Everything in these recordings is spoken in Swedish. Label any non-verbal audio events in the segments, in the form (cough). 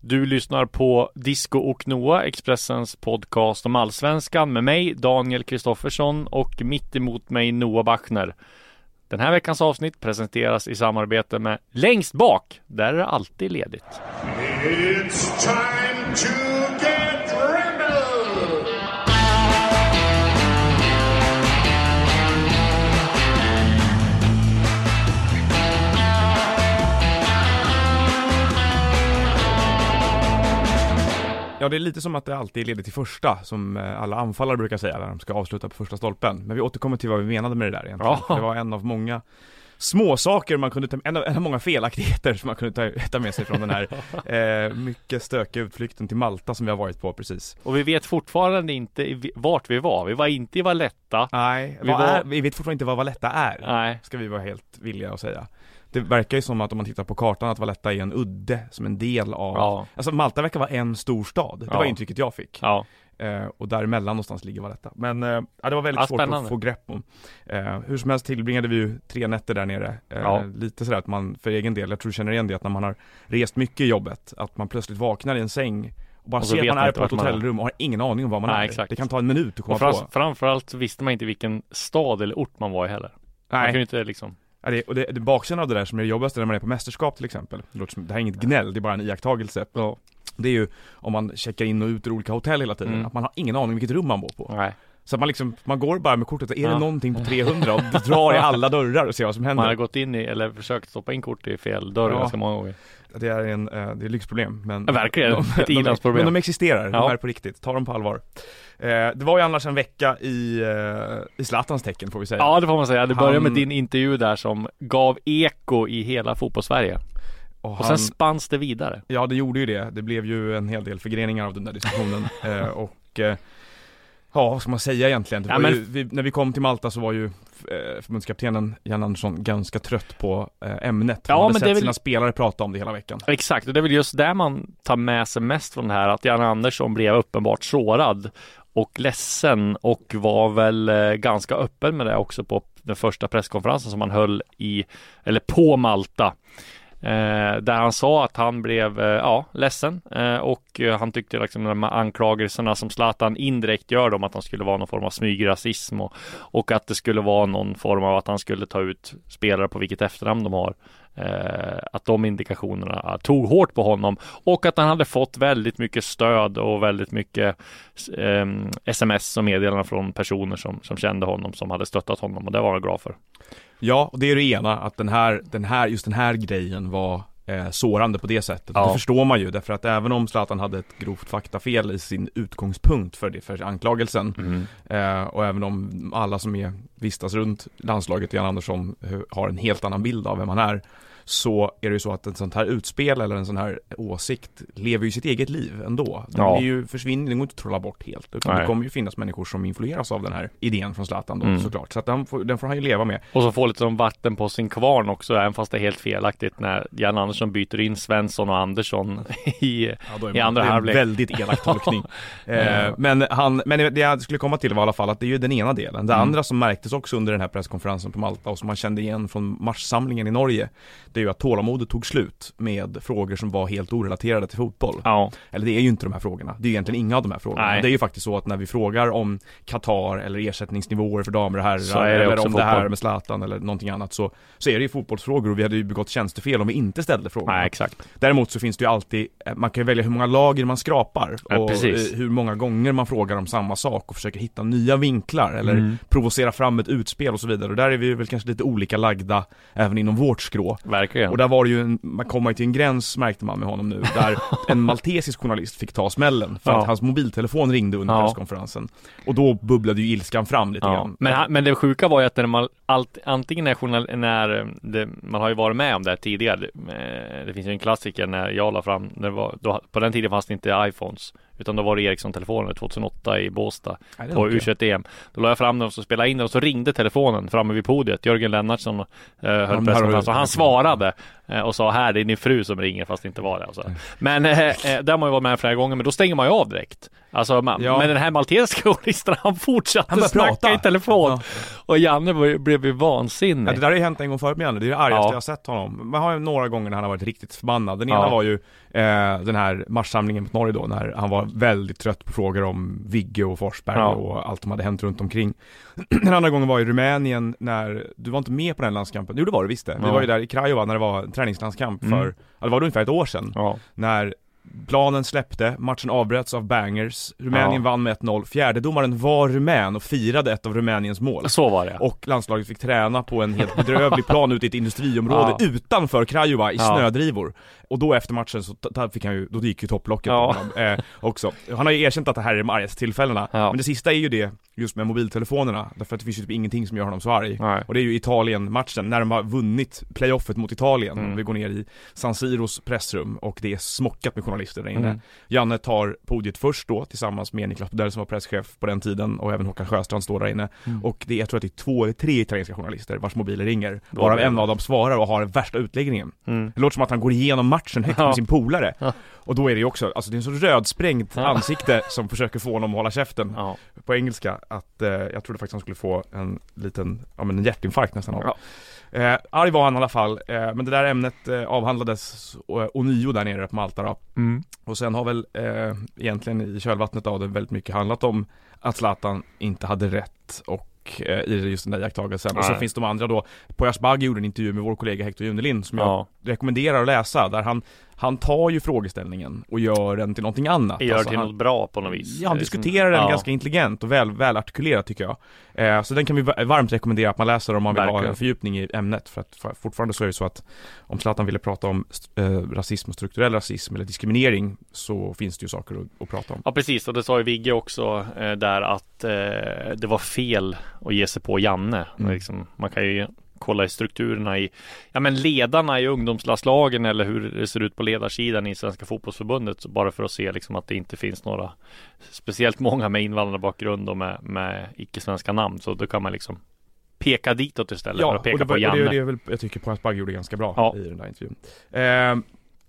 Du lyssnar på Disco och Noah, Expressens podcast om allsvenskan med mig Daniel Kristoffersson och mitt emot mig Noah Bachner. Den här veckans avsnitt presenteras i samarbete med Längst bak, där är det alltid ledigt. It's time to Ja, det är lite som att det alltid ledigt till första, som eh, alla anfallare brukar säga när de ska avsluta på första stolpen. Men vi återkommer till vad vi menade med det där egentligen. Ja. Det var en av många små saker man kunde ta, en av, en av många felaktigheter som man kunde ta, ta med sig från den här (laughs) eh, mycket stökiga utflykten till Malta som vi har varit på precis. Och vi vet fortfarande inte vart vi var. Vi var inte i Valletta. Nej, Vi var- är, vi vet fortfarande inte vad Valletta är. Nej. Ska vi vara helt villiga att säga. Det verkar ju som att om man tittar på kartan att Valletta är en udde, som en del av Ja. Alltså Malta verkar vara en stor stad, det Ja. var intrycket jag fick. Ja. Eh, och däremellan någonstans ligger Valletta. Men eh, ja, det var väldigt Ja, svårt spännande. att få grepp om. Eh, hur som helst tillbringade vi ju tre nätter där nere. Eh, Ja. Lite sådär att man för egen del, jag tror du känner igen det, att när man har rest mycket i jobbet, att man plötsligt vaknar i en säng och bara Och ser att man är på ett hotellrum och har ingen aning om var man Nej, är. exakt. Det kan ta en minut att komma Och fram, på. framförallt visste man inte vilken stad eller ort man var i heller. Man kunde Nej, inte liksom ja, det, och det, det baksidan av det där som är det jobbigaste när man är på mästerskap till exempel. Det, låter som, det här är inget gnäll, det är bara en iakttagelse. Det är ju om man checkar in och ut ur olika hotell hela tiden, Mm. att man har ingen aning vilket rum man bor på. Nej. Så att man liksom, man går bara med kortet och är Ja. det någonting på 300 och drar i alla dörrar och ser vad som händer. Man har gått in i, eller försökt stoppa in kort i fel dörr Ja. ganska många gånger. Det är en, eh, det är lyxproblem men Ja, verkligen. de, Ett de, i-landsproblem. Men de existerar, de Ja. är på riktigt, ta dem på allvar. Eh, det var ju annars en vecka i, eh, i Zlatans tecken får vi säga. Ja, det får man säga. Det Han- började med din intervju där som gav eko i hela fotbollssverige. och Och han, sen spanns det vidare. ja det gjorde ju det, det blev ju en hel del förgreningar av den där diskussionen (laughs) eh, och eh, Ja, vad ska man säga egentligen? Ja, men- ju, vi, när vi kom till Malta så var ju eh, förbundskaptenen Jan Andersson ganska trött på eh, ämnet. Ja, Han hade men sett väl- sina spelare prata om det hela veckan. Exakt, och det är väl just där man tar med sig mest från det här att Jan Andersson blev uppenbart sårad och ledsen och var väl eh, ganska öppen med det också på den första presskonferensen som han höll i, eller på Malta. Eh, där han sa att han blev, eh, ja, ledsen eh, och eh, han tyckte liksom de här anklagelserna som Zlatan indirekt gör om att han skulle vara någon form av smygrasism och, och att det skulle vara någon form av att han skulle ta ut spelare på vilket efternamn de har. Eh, att de indikationerna tog hårt på honom och att han hade fått väldigt mycket stöd och väldigt mycket eh, sms och meddelanden från personer som, som kände honom som hade stöttat honom och det var han glad för. Ja, och det är det ena, att den här, den här, just den här grejen var eh, sårande på det sättet. Ja. Det förstår man ju, därför att även om Zlatan hade ett grovt faktafel i sin utgångspunkt för, det, för anklagelsen eh, och även om alla som är, vistas runt landslaget, Jan Andersson, eh, har en helt annan bild av vem han är så är det ju så att ett sånt här utspel eller en sån här åsikt lever ju sitt eget liv ändå. Den Ja. är ju försvinner, den går inte att trolla bort helt. Utan Nej. det kommer ju finnas människor som influeras av den här idén från Zlatan då Mm. såklart. Så att den får, den får han ju leva med. Och så får lite som vatten på sin kvarn också, även fast det är helt felaktigt när Jan Andersson byter in Svensson och Andersson (laughs) i, Ja, i andra det är en halvlek. väldigt elak tolkning. (laughs) eh, men, han, men det jag skulle komma till var i alla fall att det är ju den ena delen. Det Mm. andra som märktes också under den här presskonferensen på Malta och som man kände igen från marssamlingen i Norge. Det är ju att tålamodet tog slut med frågor som var helt orelaterade till fotboll. Ja, Eller det är ju inte de här frågorna. Det är ju egentligen inga av de här frågorna. Nej. Det är ju faktiskt så att när vi frågar om Qatar eller ersättningsnivåer för damer och herrar eller om det här fotboll. med Zlatan eller någonting annat så, så är det ju fotbollsfrågor och vi hade ju begått tjänstefel om vi inte ställde frågorna. nej exakt. Däremot så finns det ju alltid, eh, man kan ju välja hur många lager man skrapar Ja, och precis. eh, hur många gånger man frågar om samma sak och försöker hitta nya vinklar eller Mm. provocera fram ett utspel och så vidare. Och där är vi väl kanske lite olika lagda även inom vårt skrå. Verkligen. Och där var det ju, en, man kommer ju till en gräns märkte man med honom nu, där (laughs) en maltesisk journalist fick ta smällen för Ja. att hans mobiltelefon ringde under Ja. presskonferensen. Och då bubblade ju ilskan fram lite Ja. grann. Men, men det sjuka var ju att när man allt, antingen när, journal, när eh, det, man har ju varit med om det här tidigare. Eh, Det finns ju en klassiker när jag la fram, när var, då, på den tiden fanns det inte iPhones. Utan då var det Ericsson-telefoner 2008 i Båstad Nej, på okej. U21-EM. Då la jag fram den och spelade in den och så ringde telefonen framme vid podiet. Jörgen Lennartsson eh, höll presskonferens och han svarade. Eh, och sa här det är din fru som ringer fast det inte var det. Och så. Men eh, eh, där har man ju varit med flera gånger men då stänger man ju av direkt. Alltså man, Ja. men den här maltesiska (laughs) journalisten han fortsatte Han snacka prata. i telefon Ja. och Janne var- blev ju Ja, vansinnig. det där har ju hänt en gång förut med Janne, det är det argaste Ja. jag har sett honom. Man har ju några gånger när han har varit riktigt förbannad. Den ena Ja. var ju eh, den här matchsamlingen mot Norge då, när han var väldigt trött på frågor om Vigge och Forsberg Ja. och allt som hade hänt runt omkring. (clears throat) den andra gången var i Rumänien när, du var inte med på den landskampen? Jo det var du visst det. Vi Ja. var ju där i Craiova när det var träningslandskamp Mm. för, ja, det var ungefär ett år sedan. Ja. När planen släppte, matchen avbröts av bangers, Rumänien Ja. vann med 1-0, fjärdedomaren var rumän och firade ett av Rumäniens mål. Så var det. Och landslaget fick träna på en helt bedrövlig plan ute i ett industriområde (laughs) Ja. utanför Craiova i Ja. snödrivor. Och då efter matchen så fick han ju, då gick ju topplocket Ja. på honom eh, också. Han har ju erkänt att det här är de argaste tillfällena. Men det sista är ju det, just med mobiltelefonerna. Därför att det finns ju typ ingenting som gör honom så arg. Nej. Och det är ju Italien-matchen, när de har vunnit playoffet mot Italien. Mm. Vi går ner i San Siros pressrum och det är smockat med journalister där inne. Mm. Janne tar podiet först då tillsammans med Niklas Bodell som var presschef på den tiden och även Håkan Sjöstrand står där inne. Mm. Och det är, jag tror att det är två eller tre italienska journalister vars mobiler ringer. Varav en av dem svarar och har den värsta utläggningen. Mm. Det låter som att han går igenom matchen högt Ja. med sin polare. Ja. Och då är det ju också, alltså det är en så rödsprängt Ja. ansikte som försöker få honom att hålla käften Ja. på engelska att eh, jag trodde faktiskt han skulle få en liten, ja men en hjärtinfarkt nästan av. Ja. Eh, arg var han i alla fall, eh, men det där ämnet eh, avhandlades eh, ånyo där nere på Malta då. Mm. Och sen har väl eh, egentligen i kölvattnet av det väldigt mycket handlat om att Zlatan inte hade rätt och eh, i just den där iakttagelsen. Och så finns de andra då, Poyas Bagge gjorde en intervju med vår kollega Hector Junelin som jag Ja. Rekommenderar att läsa där han han tar ju frågeställningen och gör den till någonting annat. Gör Alltså, till han, något bra på något vis. Ja, han diskuterar den ja. ganska intelligent och väl, väl artikulerat tycker jag. Eh, så den kan vi va- varmt rekommendera att man läser om man vill ha Verkligen. en fördjupning i ämnet. För att för, fortfarande så är det så att om Zlatan ville prata om eh, rasism och strukturell rasism eller diskriminering så finns det ju saker att, att prata om. Ja precis och det sa ju Vigge också eh, där att eh, det var fel att ge sig på Janne. Mm. Liksom, man kan ju kolla i strukturerna i ja, men ledarna i ungdomslandslagen eller hur det ser ut på ledarsidan i Svenska fotbollsförbundet bara för att se liksom att det inte finns några speciellt många med invandrarbakgrund och med, med icke-svenska namn så då kan man liksom peka ditåt istället för Ja, att och peka det, på och Janne. det, det är väl, jag tycker Poyas Bagge gjorde ganska bra Ja. i den där intervjun. Eh,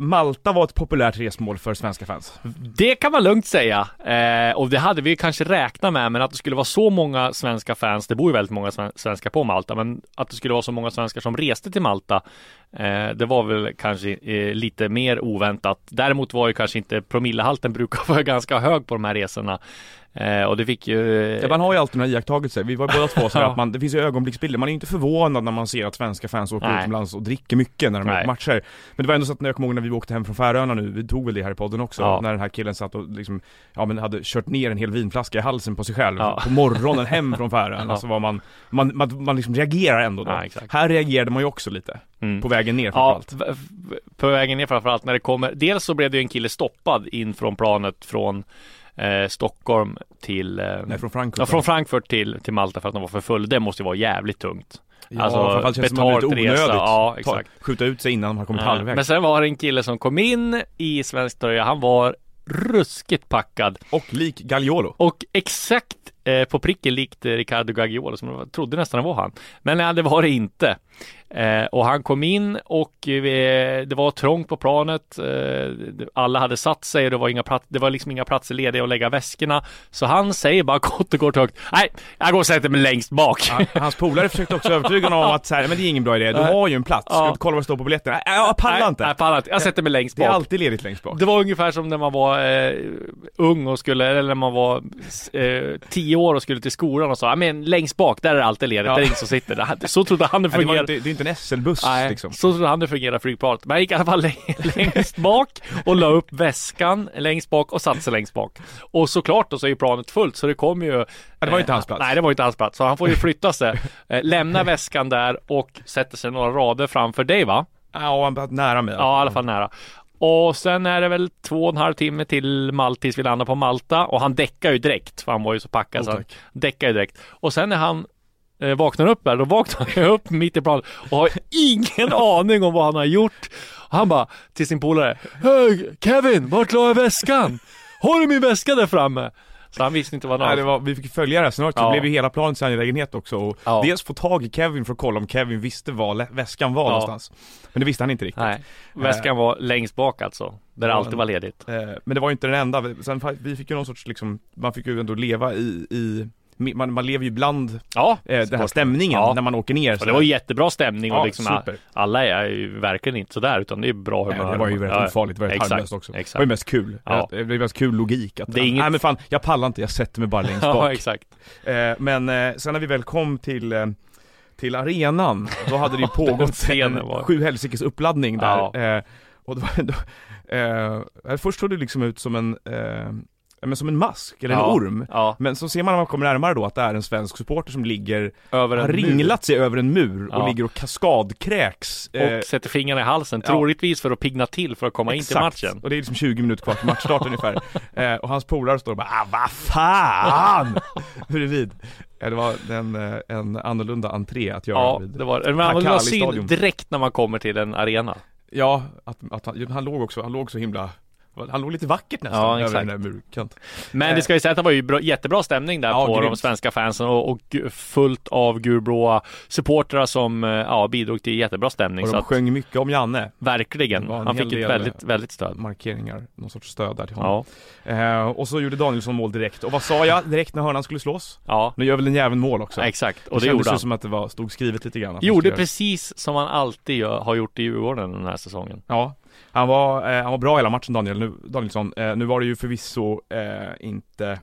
Malta var ett populärt resmål för svenska fans. Det kan man lugnt säga. Eh, och det hade vi kanske räknat med, men att det skulle vara så många svenska fans, det bor ju väldigt många svenskar på Malta, men att det skulle vara så många svenskar som reste till Malta, eh, det var väl kanske eh, lite mer oväntat. Däremot var ju kanske inte promillehalten brukar (laughs) vara ganska hög på de här resorna. Eh, och det fick ju... Ja, man har ju alltid några iakttagelser, vi var båda två så här (laughs) att man, det finns ju ögonblicksbilder, man är ju inte förvånad när man ser att svenska fans åker Nej. utomlands och dricker mycket när de är på matcher Men det var ändå så att när jag kommer ihåg när vi åkte hem från Färöarna nu, vi tog väl det här i podden också, Ja. när den här killen satt och liksom, ja men hade kört ner en hel vinflaska i halsen på sig själv Ja. på morgonen hem från Färöarna, (laughs) så var man, man, man, man liksom reagerar ändå då. Ja. Här reagerade man ju också lite, Mm. på vägen ner Ja, framförallt. v- på vägen ner framförallt när det kommer. Dels så blev det ju en kille stoppad in från planet från eh, Stockholm till eh, Nej, från Frankfurt. Ja, från Frankfurt till, till Malta för att de var för full. Det måste ju vara jävligt tungt. Ja, alltså, framförallt känns det som att det resa, onödigt. ja, Ta- exakt. Skjuta ut sig innan de har kommit Eh, halvvägs. Men sen var det en kille som kom in i svensk tröja. Han var ruskigt packad Och lik Gagliolo. och exakt eh, på pricken likt Ricardo Gaggiolo som jag trodde nästan det var han. Men nej, det var det inte. Eh, och han kom in och vi, det var trångt på planet. Eh, alla hade satt sig och det var, inga plats, det var liksom inga platser lediga att lägga väskorna. Så han säger bara kort och kort högt. Nej, jag går och sätter mig längst bak. Ja, hans polare försökte också övertyga honom om att så här, men det är ingen bra idé, du har ju en plats, ska Ja. du kolla vad det står på biljetten? Nej, jag pallar inte! Nej, pallar inte. Jag sätter mig längst det är bak. alltid ledigt längst bak. Det var ungefär som när man var eh, ung och skulle, eller när man var eh, tio år och skulle till skolan och sa, "Ja, men längst bak, där är det alltid ledigt, Ja. där är ingen som sitter. Det- Så trodde han det fungerade. Inte, är en SL-buss Nej, liksom. så trodde han det fungerade flygplanet. Men han gick i alla fall (laughs) längst bak och la upp väskan längst bak och satte sig längst bak. Och såklart då så är ju planet fullt så det kommer ju... Ja, det var ju inte eh, hans plats. Nej, det var ju inte hans plats. Så han får ju flytta sig, (laughs) eh, lämna väskan där och sätta sig några rader framför dig va? Ja, han var nära mig. Ja, i alla fall nära. Och sen är det väl två och en halv timme till Malta tills vi landar på Malta och han däckar ju direkt för han var ju så packad så Oh, han tack. däckar ju direkt. Och sen när han eh, vaknar upp där, då vaknar ju upp mitt i planet och har ingen aning om vad han har gjort. Och han bara till sin polare Hej Kevin, vart la jag väskan? Har du min väska där framme? Så han visste inte vad Nej, han det var, vi fick följa det här snart, Ja. det blev ju hela planets angelägenhet också och Ja. dels få tag i Kevin för att kolla om Kevin visste var väskan var Ja. någonstans Men det visste han inte riktigt Nej, väskan var längst bak alltså. Där det alltid var ledigt. Eh, Men det var ju inte den enda, sen vi fick ju någon sorts liksom, man fick ju ändå leva i, i man, man lever ju bland Ja, eh, den här stämningen Ja. när man åker ner Och det var jättebra stämning och Ja, liksom super. alla är ju verkligen inte sådär utan det är bra humör. Det var ju väldigt Ja, ofarligt, det var ju exakt, harmlöst också. exakt. Det var ju mest kul. Ja. Det var mest kul logik att, Det är inget- nej men fan, jag pallar inte, jag sätter mig bara (laughs) längst Ja, bak. exakt. Eh, men eh, sen när vi väl kom till eh, till arenan, då hade det ju (laughs) pågått en var- sju helsikes uppladdning där. Ja. Eh, och då, då, (laughs) eh, först såg det liksom ut som en, eh, men som en mask, eller en Ja. orm. Ja, Men så ser man när man kommer närmare då att det är en svensk supporter som ligger, över har mur. ringlat sig över en mur och Ja. ligger och kaskadkräks. eh, Och sätter fingrarna i halsen, troligtvis för att pigna till för att komma in till Exakt. matchen. Och det är liksom 20 minuter kvar till matchstart ungefär. (laughs) Eh, och hans polare står och bara ah, vad fan! (laughs) Bredvid. Det var en, eh, en annorlunda entré att göra Ja, vid. det var en annorlunda Takali syn direkt när man kommer till en arena. Ja, att, att han, han låg också, han låg så himla han låg lite vackert nästan Ja, över den där murkanten. Men det ska ju säga att det var ju bra, jättebra stämning där Ja, på de grymt. svenska fansen och, och fullt av gulblåa supportrar som eh, ja, bidrog till jättebra stämning. Och Så de att, sjöng mycket om Janne. verkligen, Det han fick ett väldigt, väldigt stöd. Markeringar, någon sorts stöd där till honom. Ja, Eh, och så gjorde Danielsson mål direkt. Och vad sa jag direkt när hörnan skulle slås? ja, Nu gör väl en jäveln mål också. exakt. Och det det gjorde han. som att det var, stod skrivet lite grann. att Gjorde precis som han alltid gör, har gjort i Djurgården den här säsongen. Ja, han var, eh, han var bra hela matchen Daniel, nu, Danielsson. Eh, nu var det ju förvisso eh, inte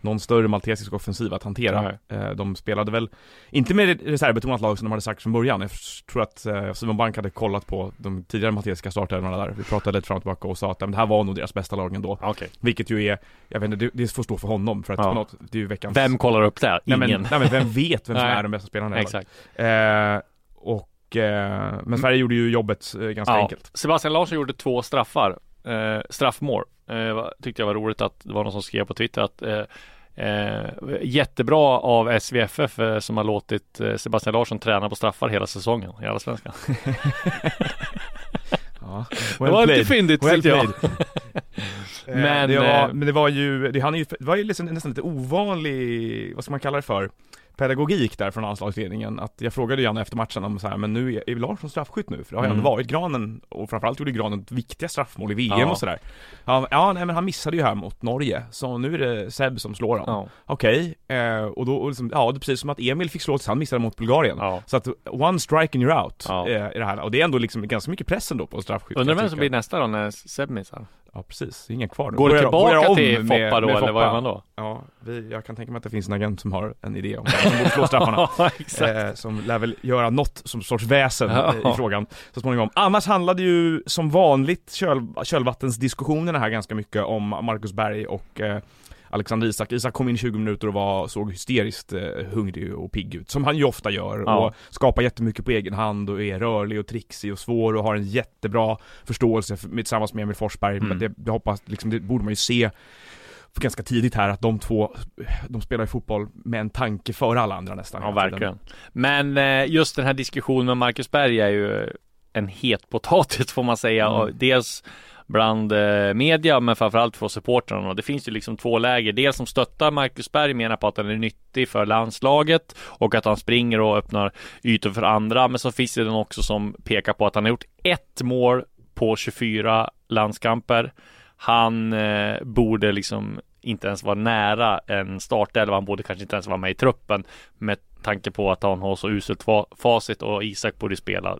någon större maltesisk offensiv att hantera. Eh, de spelade väl, inte med reservbetonat lag som de hade sagt från början. Jag tror att eh, Simon Bank hade kollat på de tidigare maltesiska startelvorna där. Vi pratade lite fram och tillbaka och sa att men det här var nog deras bästa lag ändå. Okej. Vilket ju är, jag vet inte, det, får stå för honom för att Ja. på något, det är ju veckans... Vem kollar upp det? Nej men, Ingen. nej men vem vet vem som (laughs) Nej. är den bästa spelaren i Exakt. eh, Och, eh, men Sverige gjorde ju jobbet eh, ganska Ja. enkelt. Sebastian Larsson gjorde två straffar, eh, straffmål. Eh, tyckte jag var roligt att det var någon som skrev på Twitter att eh, Eh, jättebra av SVFF eh, som har låtit eh, Sebastian Larsson träna på straffar hela säsongen i Allsvenskan. (laughs) Ja. det var lite fyndigt Well tyckte jag. (laughs) Men, det var, men det var ju, det, han är ju, det var ju liksom, nästan lite ovanlig, vad ska man kalla det för? Pedagogik där från anslagsledningen, att jag frågade Janne efter matchen om så här, men nu är, är Larsson straffskytt nu? För det har ju Mm. ändå varit Granen, och framförallt gjorde Granen viktiga straffmål i VM Ja. och sådär Ja, ja nej men han missade ju här mot Norge, så nu är det Seb som slår honom Ja, Okej, eh, och då, och liksom, ja det är precis som att Emil fick slå tills han missade mot Bulgarien ja. Så att one strike and you're out Ja. eh, i det här, och det är ändå liksom ganska mycket press ändå på straffskytt Undrar vem som blir nästa då när Seb missar? Ja precis, ingen kvar. Går det Börjar- börjar tillbaka om till med- Foppa då med eller vad Foppa. gör man då? Ja, vi, jag kan tänka mig att det finns en agent som har en idé om vem som borde slå straffarna. (laughs) Ja, eh, som lär väl göra något som sorts väsen Ja. i frågan så småningom. Annars handlade ju som vanligt köl, kölvattensdiskussionerna här ganska mycket om Marcus Berg och eh, Alexander Isak. Isak kom in 20 minuter och var, såg hysteriskt eh, hungrig och pigg ut, som han ju ofta gör. Ja. Och skapar jättemycket på egen hand och är rörlig och trixig och svår och har en jättebra förståelse för, tillsammans med Emil Forsberg. Mm. Men det, jag hoppas, liksom, det borde man ju se ganska tidigt här att de två, de spelar ju fotboll med en tanke före alla andra nästan. Ja, verkligen. Men eh, just den här diskussionen med Marcus Berg är ju en het potatis får man säga. Mm. Och dels bland eh, media men framförallt för supportrarna. Det finns ju liksom två läger. Dels som stöttar Marcus Berg menar på att han är nyttig för landslaget och att han springer och öppnar ytor för andra. Men så finns det den också som pekar på att han har gjort ett mål på 24 landskamper. Han eh, borde liksom inte ens vara nära en startelva. Han borde kanske inte ens vara med i truppen med tanke på att han har så uselt fa- facit och Isak borde spela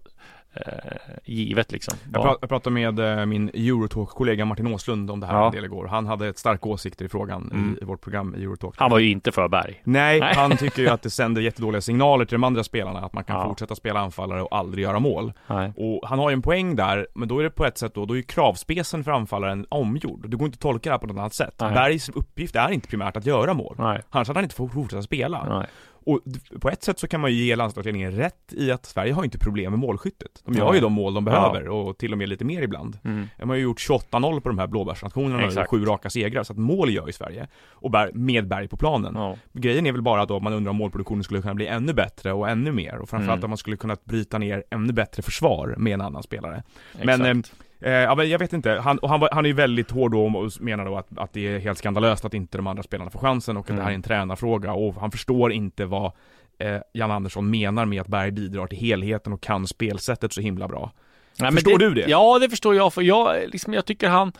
givet liksom. Jag, pra- jag pratade med eh, min Eurotalk-kollega Martin Åslund om det här Ja. en del igår. Han hade ett starka åsikter i frågan Mm. i, vårt program i Eurotalk. Han var ju inte för Berg. Nej, Nej. han tycker ju att (laughs) det sänder jättedåliga signaler till de andra spelarna att man kan Ja. fortsätta spela anfallare och aldrig göra mål. Nej. Och han har ju en poäng där, men då är det på ett sätt då, då är ju kravspecen för anfallaren omgjord. Det går inte att tolka det här på något annat sätt. Nej. Bergs uppgift är inte primärt att göra mål. Nej. Annars hade han inte fått fortsätta spela. Nej. Och på ett sätt så kan man ju ge landslagsledningen rätt i att Sverige har inte problem med målskyttet. De gör ju de mål de behöver och till och med lite mer ibland. Mm. De har ju gjort 28-0 på de här blåbärsnationerna Exakt. sju raka segrar, så att mål gör ju Sverige. Och med Berg på planen. Ja. Grejen är väl bara då att man undrar om målproduktionen skulle kunna bli ännu bättre och ännu mer. Och framförallt Mm. att man skulle kunna bryta ner ännu bättre försvar med en annan spelare. Men, Exakt. Eh, ja, men jag vet inte, han, och han, var, han är ju väldigt hård då och menar då att, att det är helt skandalöst att inte de andra spelarna får chansen och att Mm. det här är en tränarfråga och han förstår inte vad eh, Jan Andersson menar med att Berg bidrar till helheten och kan spelsättet så himla bra. Nej, Förstår du det? Ja, det förstår jag. För jag, liksom, jag tycker han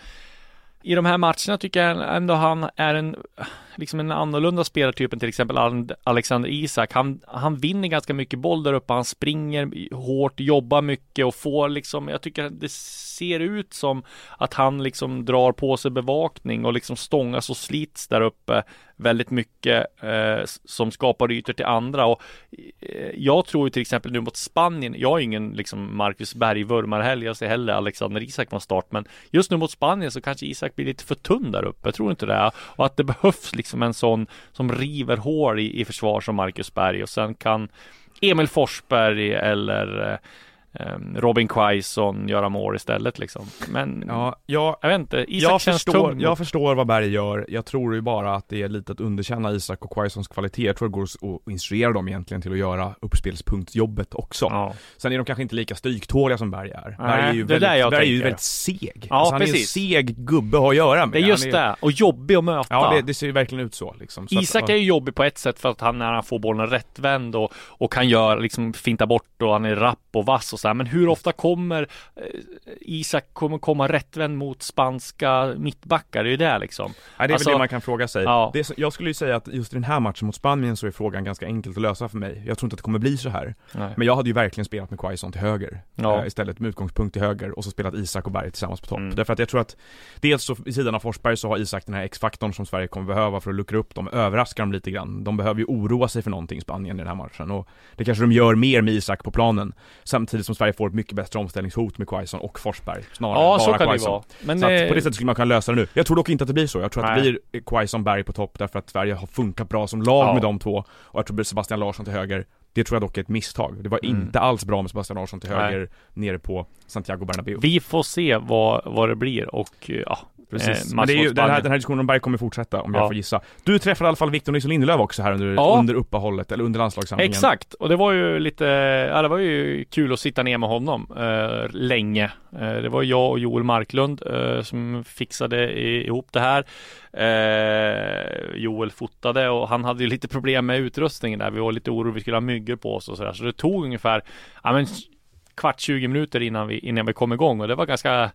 i de här matcherna tycker jag ändå han är en, liksom en annorlunda spelartyp än till exempel Alexander Isak. Han, han vinner ganska mycket boll där uppe. Han springer hårt, jobbar mycket och får liksom, jag tycker det ser ut som att han liksom drar på sig bevakning och liksom stångas och slits där uppe väldigt mycket eh, som skapar ytor till andra och eh, jag tror ju till exempel nu mot Spanien, jag är ingen liksom Marcus Berg-vurmare heller, jag ser hellre Alexander Isak från start, men just nu mot Spanien så kanske Isak blir lite för tunn där uppe, jag tror inte det, och att det behövs liksom en sån som river hål i, i försvar som Marcus Berg och sen kan Emil Forsberg eller eh, Robin Quaison göra mål istället liksom. Men Ja, jag, jag vet inte, Isak jag, känns förstår, tung. jag förstår vad Berg gör, jag tror ju bara att det är lite att underkänna Isak och Quaisons kvalitet, jag tror det går att instruera dem egentligen till att göra uppspelspunktjobbet också. ja. Sen är de kanske inte lika stryktåliga som Berg är. Nej, Berg är ju det är där väldigt, jag Berg är ju väldigt seg. Ja, alltså, han precis. är en seg gubbe att ha att göra med. Det är just är, det, och jobbig att möta. Ja, det, det ser ju verkligen ut så liksom. Så Isak att, är ju jobbig på ett sätt för att han när han får bollen rättvänd och, och kan göra liksom finta bort och han är rapp och vass och så här. Men hur ofta kommer eh, Isak kommer komma rättvänd mot spanska mittbackar? Det är ju det liksom. Nej, det är Alltså, väl det man kan fråga sig. ja. Det jag skulle ju säga att just i den här matchen mot Spanien så är frågan ganska enkelt att lösa för mig. Jag tror inte att det kommer bli så här. Nej. Men jag hade ju verkligen spelat med Quaison till höger. Ja. Eh, istället med utgångspunkt till höger och så spelat Isak och Berg tillsammans på topp. Mm. Därför att jag tror att dels så vid sidan av Forsberg så har Isak den här X-faktorn som Sverige kommer behöva för att luckra upp dem, överraska dem lite grann. De behöver ju oroa sig för någonting Spanien i den här matchen och det kanske de gör mer med Isak på planen. Samtidigt som Sverige får ett mycket bättre omställningshot med Quaison och Forsberg snarare Ja, än så bara kan det Quaison. vara. Men Så att eh, på det sättet skulle man kunna lösa det nu. Jag tror dock inte att det blir så. Jag tror att det Nej. blir Quaison Berg på topp därför att Sverige har funkat bra som lag Ja. med de två. Och jag tror Sebastian Larsson till höger, det tror jag dock är ett misstag. Det var Mm. inte alls bra med Sebastian Larsson till Nej. höger nere på Santiago Bernabéu. vi får se vad, vad det blir och eh, ja. Precis. Eh, Men det är ju, den, här, den här diskussionen om Berg kommer fortsätta om Ja. jag får gissa. Du träffade i alla fall Victor Nilsson Lindelöf också här under, Ja. under uppehållet, eller under landslagssamlingen. Exakt, och det var ju lite, ja det var ju kul att sitta ner med honom eh, länge. Eh, det var jag och Joel Marklund eh, som fixade i, ihop det här. Eh, Joel fotade och han hade ju lite problem med utrustningen där. Vi var lite oroliga, vi skulle ha myggor på oss och sådär. Så det tog ungefär, ja men kvart 20 minuter innan vi, innan vi kom igång och det var ganska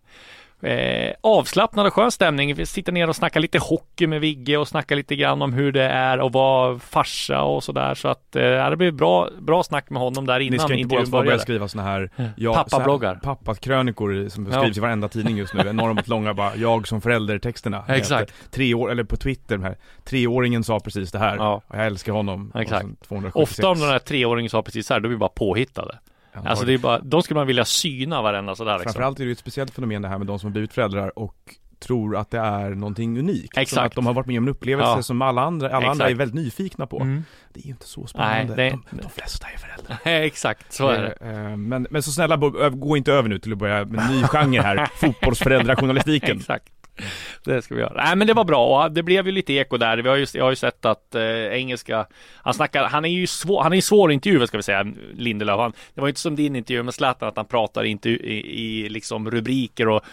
Eh, avslappnad och skön stämning. Vi sitter ner och snackar lite hockey med Vigge och snackar lite grann om hur det är att vara farsa och sådär. Så att eh, det blev bra, bra snack med honom där innan Ni ska inte bara börja skriva såna här Ja, pappabloggar. Pappakrönikor som Ja. skrivs i varenda tidning just nu, enormt långa bara, jag som förälder-texterna Exakt. Tre år, eller på Twitter här, treåringen sa precis det här, Ja. och jag älskar honom Exakt. Och sen 276. Ofta om den här treåringen sa precis så här, då är vi bara påhittade. Alltså det är bara, de skulle man vilja syna varenda sådär liksom. Framförallt är det ju ett speciellt fenomen det här med de som har blivit föräldrar och tror att det är någonting unikt. Som Exakt. Att de har varit med om en upplevelse Ja. som alla andra, alla andra är väldigt nyfikna på. Mm. Det är ju inte så spännande. Nej, det- de, de flesta är föräldrar. (laughs) Exakt, så är det. Eh, Men, men så snälla, gå inte över nu till att börja med en ny genre här, (laughs) fotbollsföräldrajournalistiken. Exakt. (laughs) Det ska vi göra. Nej men det var bra och det blev ju lite eko där. Vi har ju, jag har ju sett att eh, engelska, han snackar, han är ju svår, han är ju svår att ska vi säga, Lindelöf. Han, det var ju inte som din intervju med Zlatan att han pratar inte i, i liksom rubriker och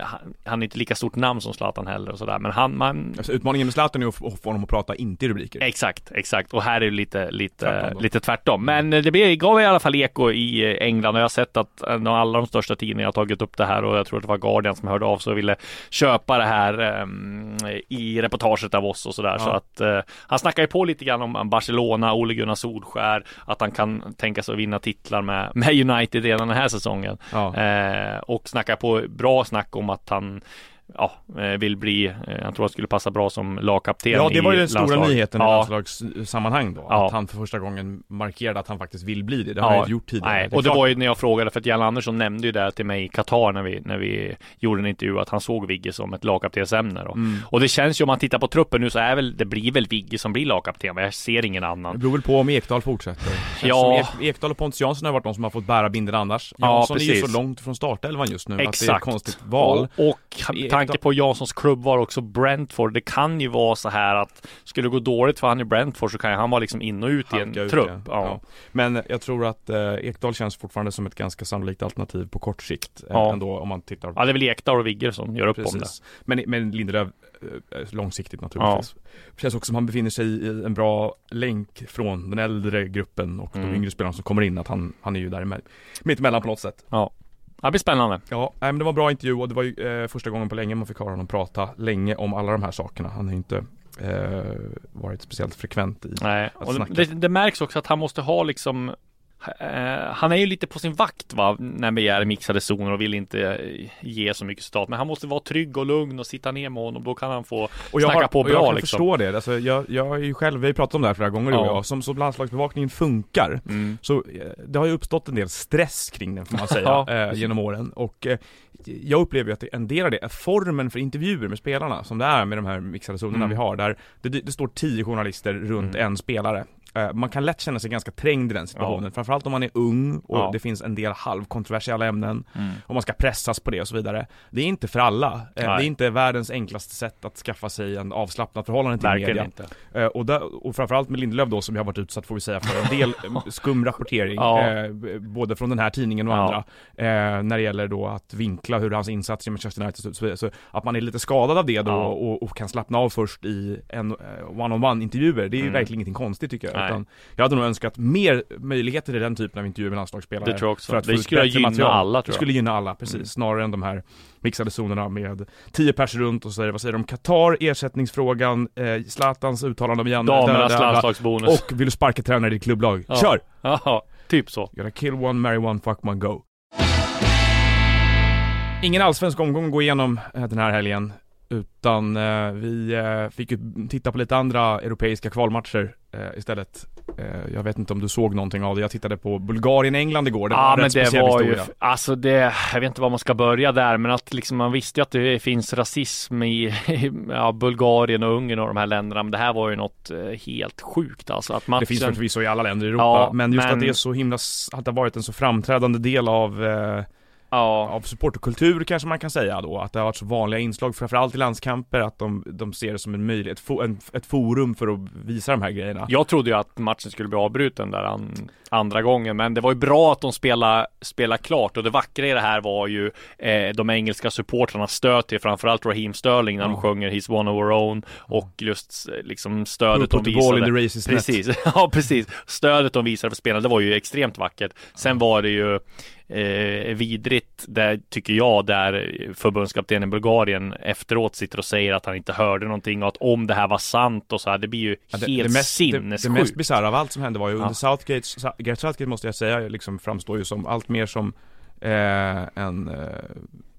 han, han är inte lika stort namn som Zlatan heller och sådär. Men han, man, Alltså, utmaningen med Zlatan är att få honom att prata inte i rubriker. Exakt, exakt. Och här är det lite, lite, Tvärtom lite tvärtom. Men eh, det blev, gav i alla fall eko i eh, England och jag har sett att eh, alla de största tidningarna har tagit upp det här och jag tror att det var Guardian som hörde av sig och ville köpa det här ehm, i reportaget av oss och sådär. Ja. Så att eh, han snackar ju på lite grann om Barcelona, Ole Gunnar Solskär, att han kan tänka sig att vinna titlar med, med United redan den här säsongen. Ja. Eh, och snackar på bra snack om att han ja, eh, vill bli, eh, jag tror han skulle passa bra som lagkapten Ja, det var ju i den stora landslag. nyheten i Ja. landslagssammanhang då. Ja. Att han för första gången markerade att han faktiskt vill bli det. Det har Ja, han inte gjort tidigare. Nej, är och det klart- var ju när jag frågade, för att Jan Andersson nämnde ju det till mig i Qatar när vi, när vi gjorde en intervju, att han såg Vigge som ett lagkaptensämne då. Mm. Och det känns ju om man tittar på truppen nu så är väl, det blir väl Vigge som blir lagkapten, men jag ser ingen Det annan. beror väl på om Ekdal fortsätter. Ja. Ek, Ekdal och Pontus Jansson har varit de som har fått bära bindeln annars. Ja, Jansson är ju precis. så långt från startelvan just nu att det är ett Exakt. konstigt val. Och, och tanke på Janssons klubb var också Brentford. Det kan ju vara så här att skulle det gå dåligt för han i Brentford så kan ju han vara liksom in och ut i en Halka ut, trupp. ja. Ja. Ja. Men jag tror att eh, Ekdal känns fortfarande som ett ganska sannolikt alternativ på kort sikt. Eh, Ja. ändå om man tittar Ja, det är väl Ekdal och Vigge som gör upp om det. Precis. Men, men Lindelöf eh, långsiktigt naturligtvis. Känns också som han befinner sig i en bra länk från den äldre gruppen och Mm. de yngre spelarna som kommer in. Att han, han är ju där med, mittemellan på något sätt. Ja. Det blir spännande. Ja, nej, men det var en bra intervju och det var ju eh, första gången på länge man fick höra honom prata länge om alla de här sakerna. Han har ju inte eh, varit speciellt frekvent i Nej, Att och snacka. det, det märks också att han måste ha liksom han är ju lite på sin vakt va, när vi är mixade zoner och vill inte eh, ge så mycket citat. Men han måste vara trygg och lugn och sitta ner med honom. Då kan han få Och jag, snacka har, på och jag bra kan liksom. förstå det. Alltså, jag, jag är ju själv, vi har ju pratat om det här flera gånger Ja. jag. Som, som landslagsbevakningen funkar Mm. Så eh, det har ju uppstått en del stress kring den får man säga (laughs) eh, genom åren och eh, jag upplever ju att en del av det är formen för intervjuer med spelarna som det är med de här mixade zonerna Mm. vi har där det, det står tio journalister runt Mm. en spelare Eh, Man kan lätt känna sig ganska trängd i den situationen, framförallt om man är ung och Ja. det finns en del halvkontroversiella ämnen Mm. och man ska pressas på det och så vidare. Det är inte för alla. Eh, Det Nej. är inte världens enklaste sätt att skaffa sig en avslappnat förhållande till Verkligen media. inte. Eh, och, där, och framförallt med Lindelöf då som jag har varit utsatt får vi säga för en del (laughs) eh, skum rapportering Ja. eh, Både från den här tidningen och Ja. andra eh, När det gäller då att vinkla hur hans insats i Manchester United så, så, att man är lite skadad av det då Ja. och, och kan slappna av först i en eh, one-on-one intervjuer Det är Mm. verkligen ingenting konstigt tycker jag Nej. utan Jag hade nog önskat mer möjligheter i den typen av intervjuer med landslagsspelare Det tror jag också. för att Det skulle gynna material. alla, Det tror jag. skulle gynna alla, precis. Mm. Snarare än de här mixade zonerna med 10 pers runt och säger vad säger de Qatar, ersättningsfrågan, eh, Zlatans uttalande om Janne, Damernas landslagsbonus. och vill du sparka tränare i ditt klubblag? Ja. Kör! Ja, typ så. Gotta kill one, marry one, fuck one, go. Ingen allsvensk omgång att gå igenom eh, den här helgen. Utan eh, vi eh, fick ju titta på lite andra europeiska kvalmatcher eh, istället. Eh, jag vet inte om du såg någonting av det. Jag tittade på Bulgarien-England igår. Det var ja, en men rätt det speciell var ju, historia. alltså det, jag vet inte var man ska börja där, men att liksom man visste ju att det finns rasism i (laughs) ja, Bulgarien och Ungern och de här länderna, men det här var ju något eh, helt sjukt alltså. Att matchen, Det finns förvisso i alla länder i Europa, Ja, men just men- att det är så himla, att det har varit en så framträdande del av, eh, ja, av supporterkultur kanske man kan säga då, att det har varit så vanliga inslag, framförallt i landskamper, att de, de ser det som en möjlighet, fo, en, ett forum för att visa de här grejerna. Jag trodde ju att matchen skulle bli avbruten där an, andra gången, men det var ju bra att de spelade, spelade klart och det vackra i det här var ju eh, de engelska supportrarnas stöd till framförallt Raheem Sterling när de sjunger He's one of our own och just eh, liksom stödet de ball in visade. the net. Precis, (laughs) ja precis. Stödet de visade för spelarna, det var ju extremt vackert. Sen var det ju eh, vidrigt, där, tycker jag, där förbundskaptenen i Bulgarien efteråt sitter och säger att han inte hörde någonting och att om det här var sant och så här, det blir ju Ja, det, helt det mest, det, det sinnessjukt. mest bisarra av allt som hände var ju Ja. under Southgate, Sa- Gareth Southgate måste jag säga, liksom framstår ju som allt mer som eh, en, eh,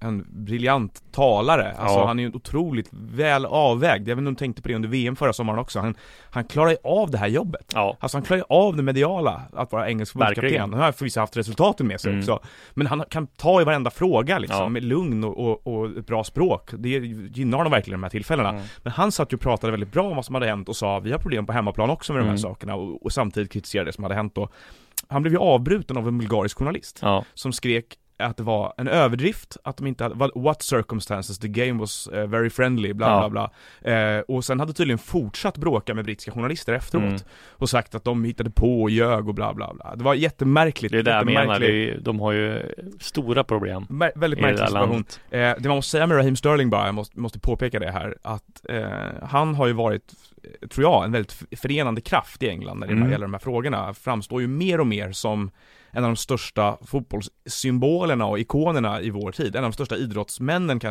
en briljant talare. Alltså Ja. han är ju otroligt väl avvägd. Jag vet inte om du tänkte på det under VM förra sommaren också. Han, han klarar ju av det här jobbet. Ja, Alltså han klarar ju av det mediala, att vara engelsk förbundskapten. Han har förvisso haft resultaten med sig Mm. också. Men han kan ta i varenda fråga liksom, Ja. med lugn och, och, och ett bra språk. Det gynnar honom verkligen i de här tillfällena. Mm. Men han satt ju och pratade väldigt bra om vad som hade hänt och sa vi har problem på hemmaplan också med de här Mm. sakerna och, och samtidigt kritiserade det som hade hänt då. Han blev ju avbruten av en bulgarisk journalist ja, som skrek att det var en överdrift, att de inte hade, what- circumstances, the game was eh, very friendly, bla Ja. bla bla. Eh, och sen hade tydligen fortsatt bråka med brittiska journalister efteråt. Mm. Och sagt att de hittade på och ljög och bla bla bla. Det var jättemärkligt. det är det jag menar. Det är, de har ju stora problem Mär- väldigt märklig situation. Eh, det man måste säga med Raheem Sterling bara, jag måste, måste påpeka det här, att eh, han har ju varit, tror jag, en väldigt förenande kraft i England när det Mm. gäller de här frågorna. Framstår ju mer och mer som en av de största fotbollssymbolerna och ikonerna i vår tid. En av de största idrottsmännen kan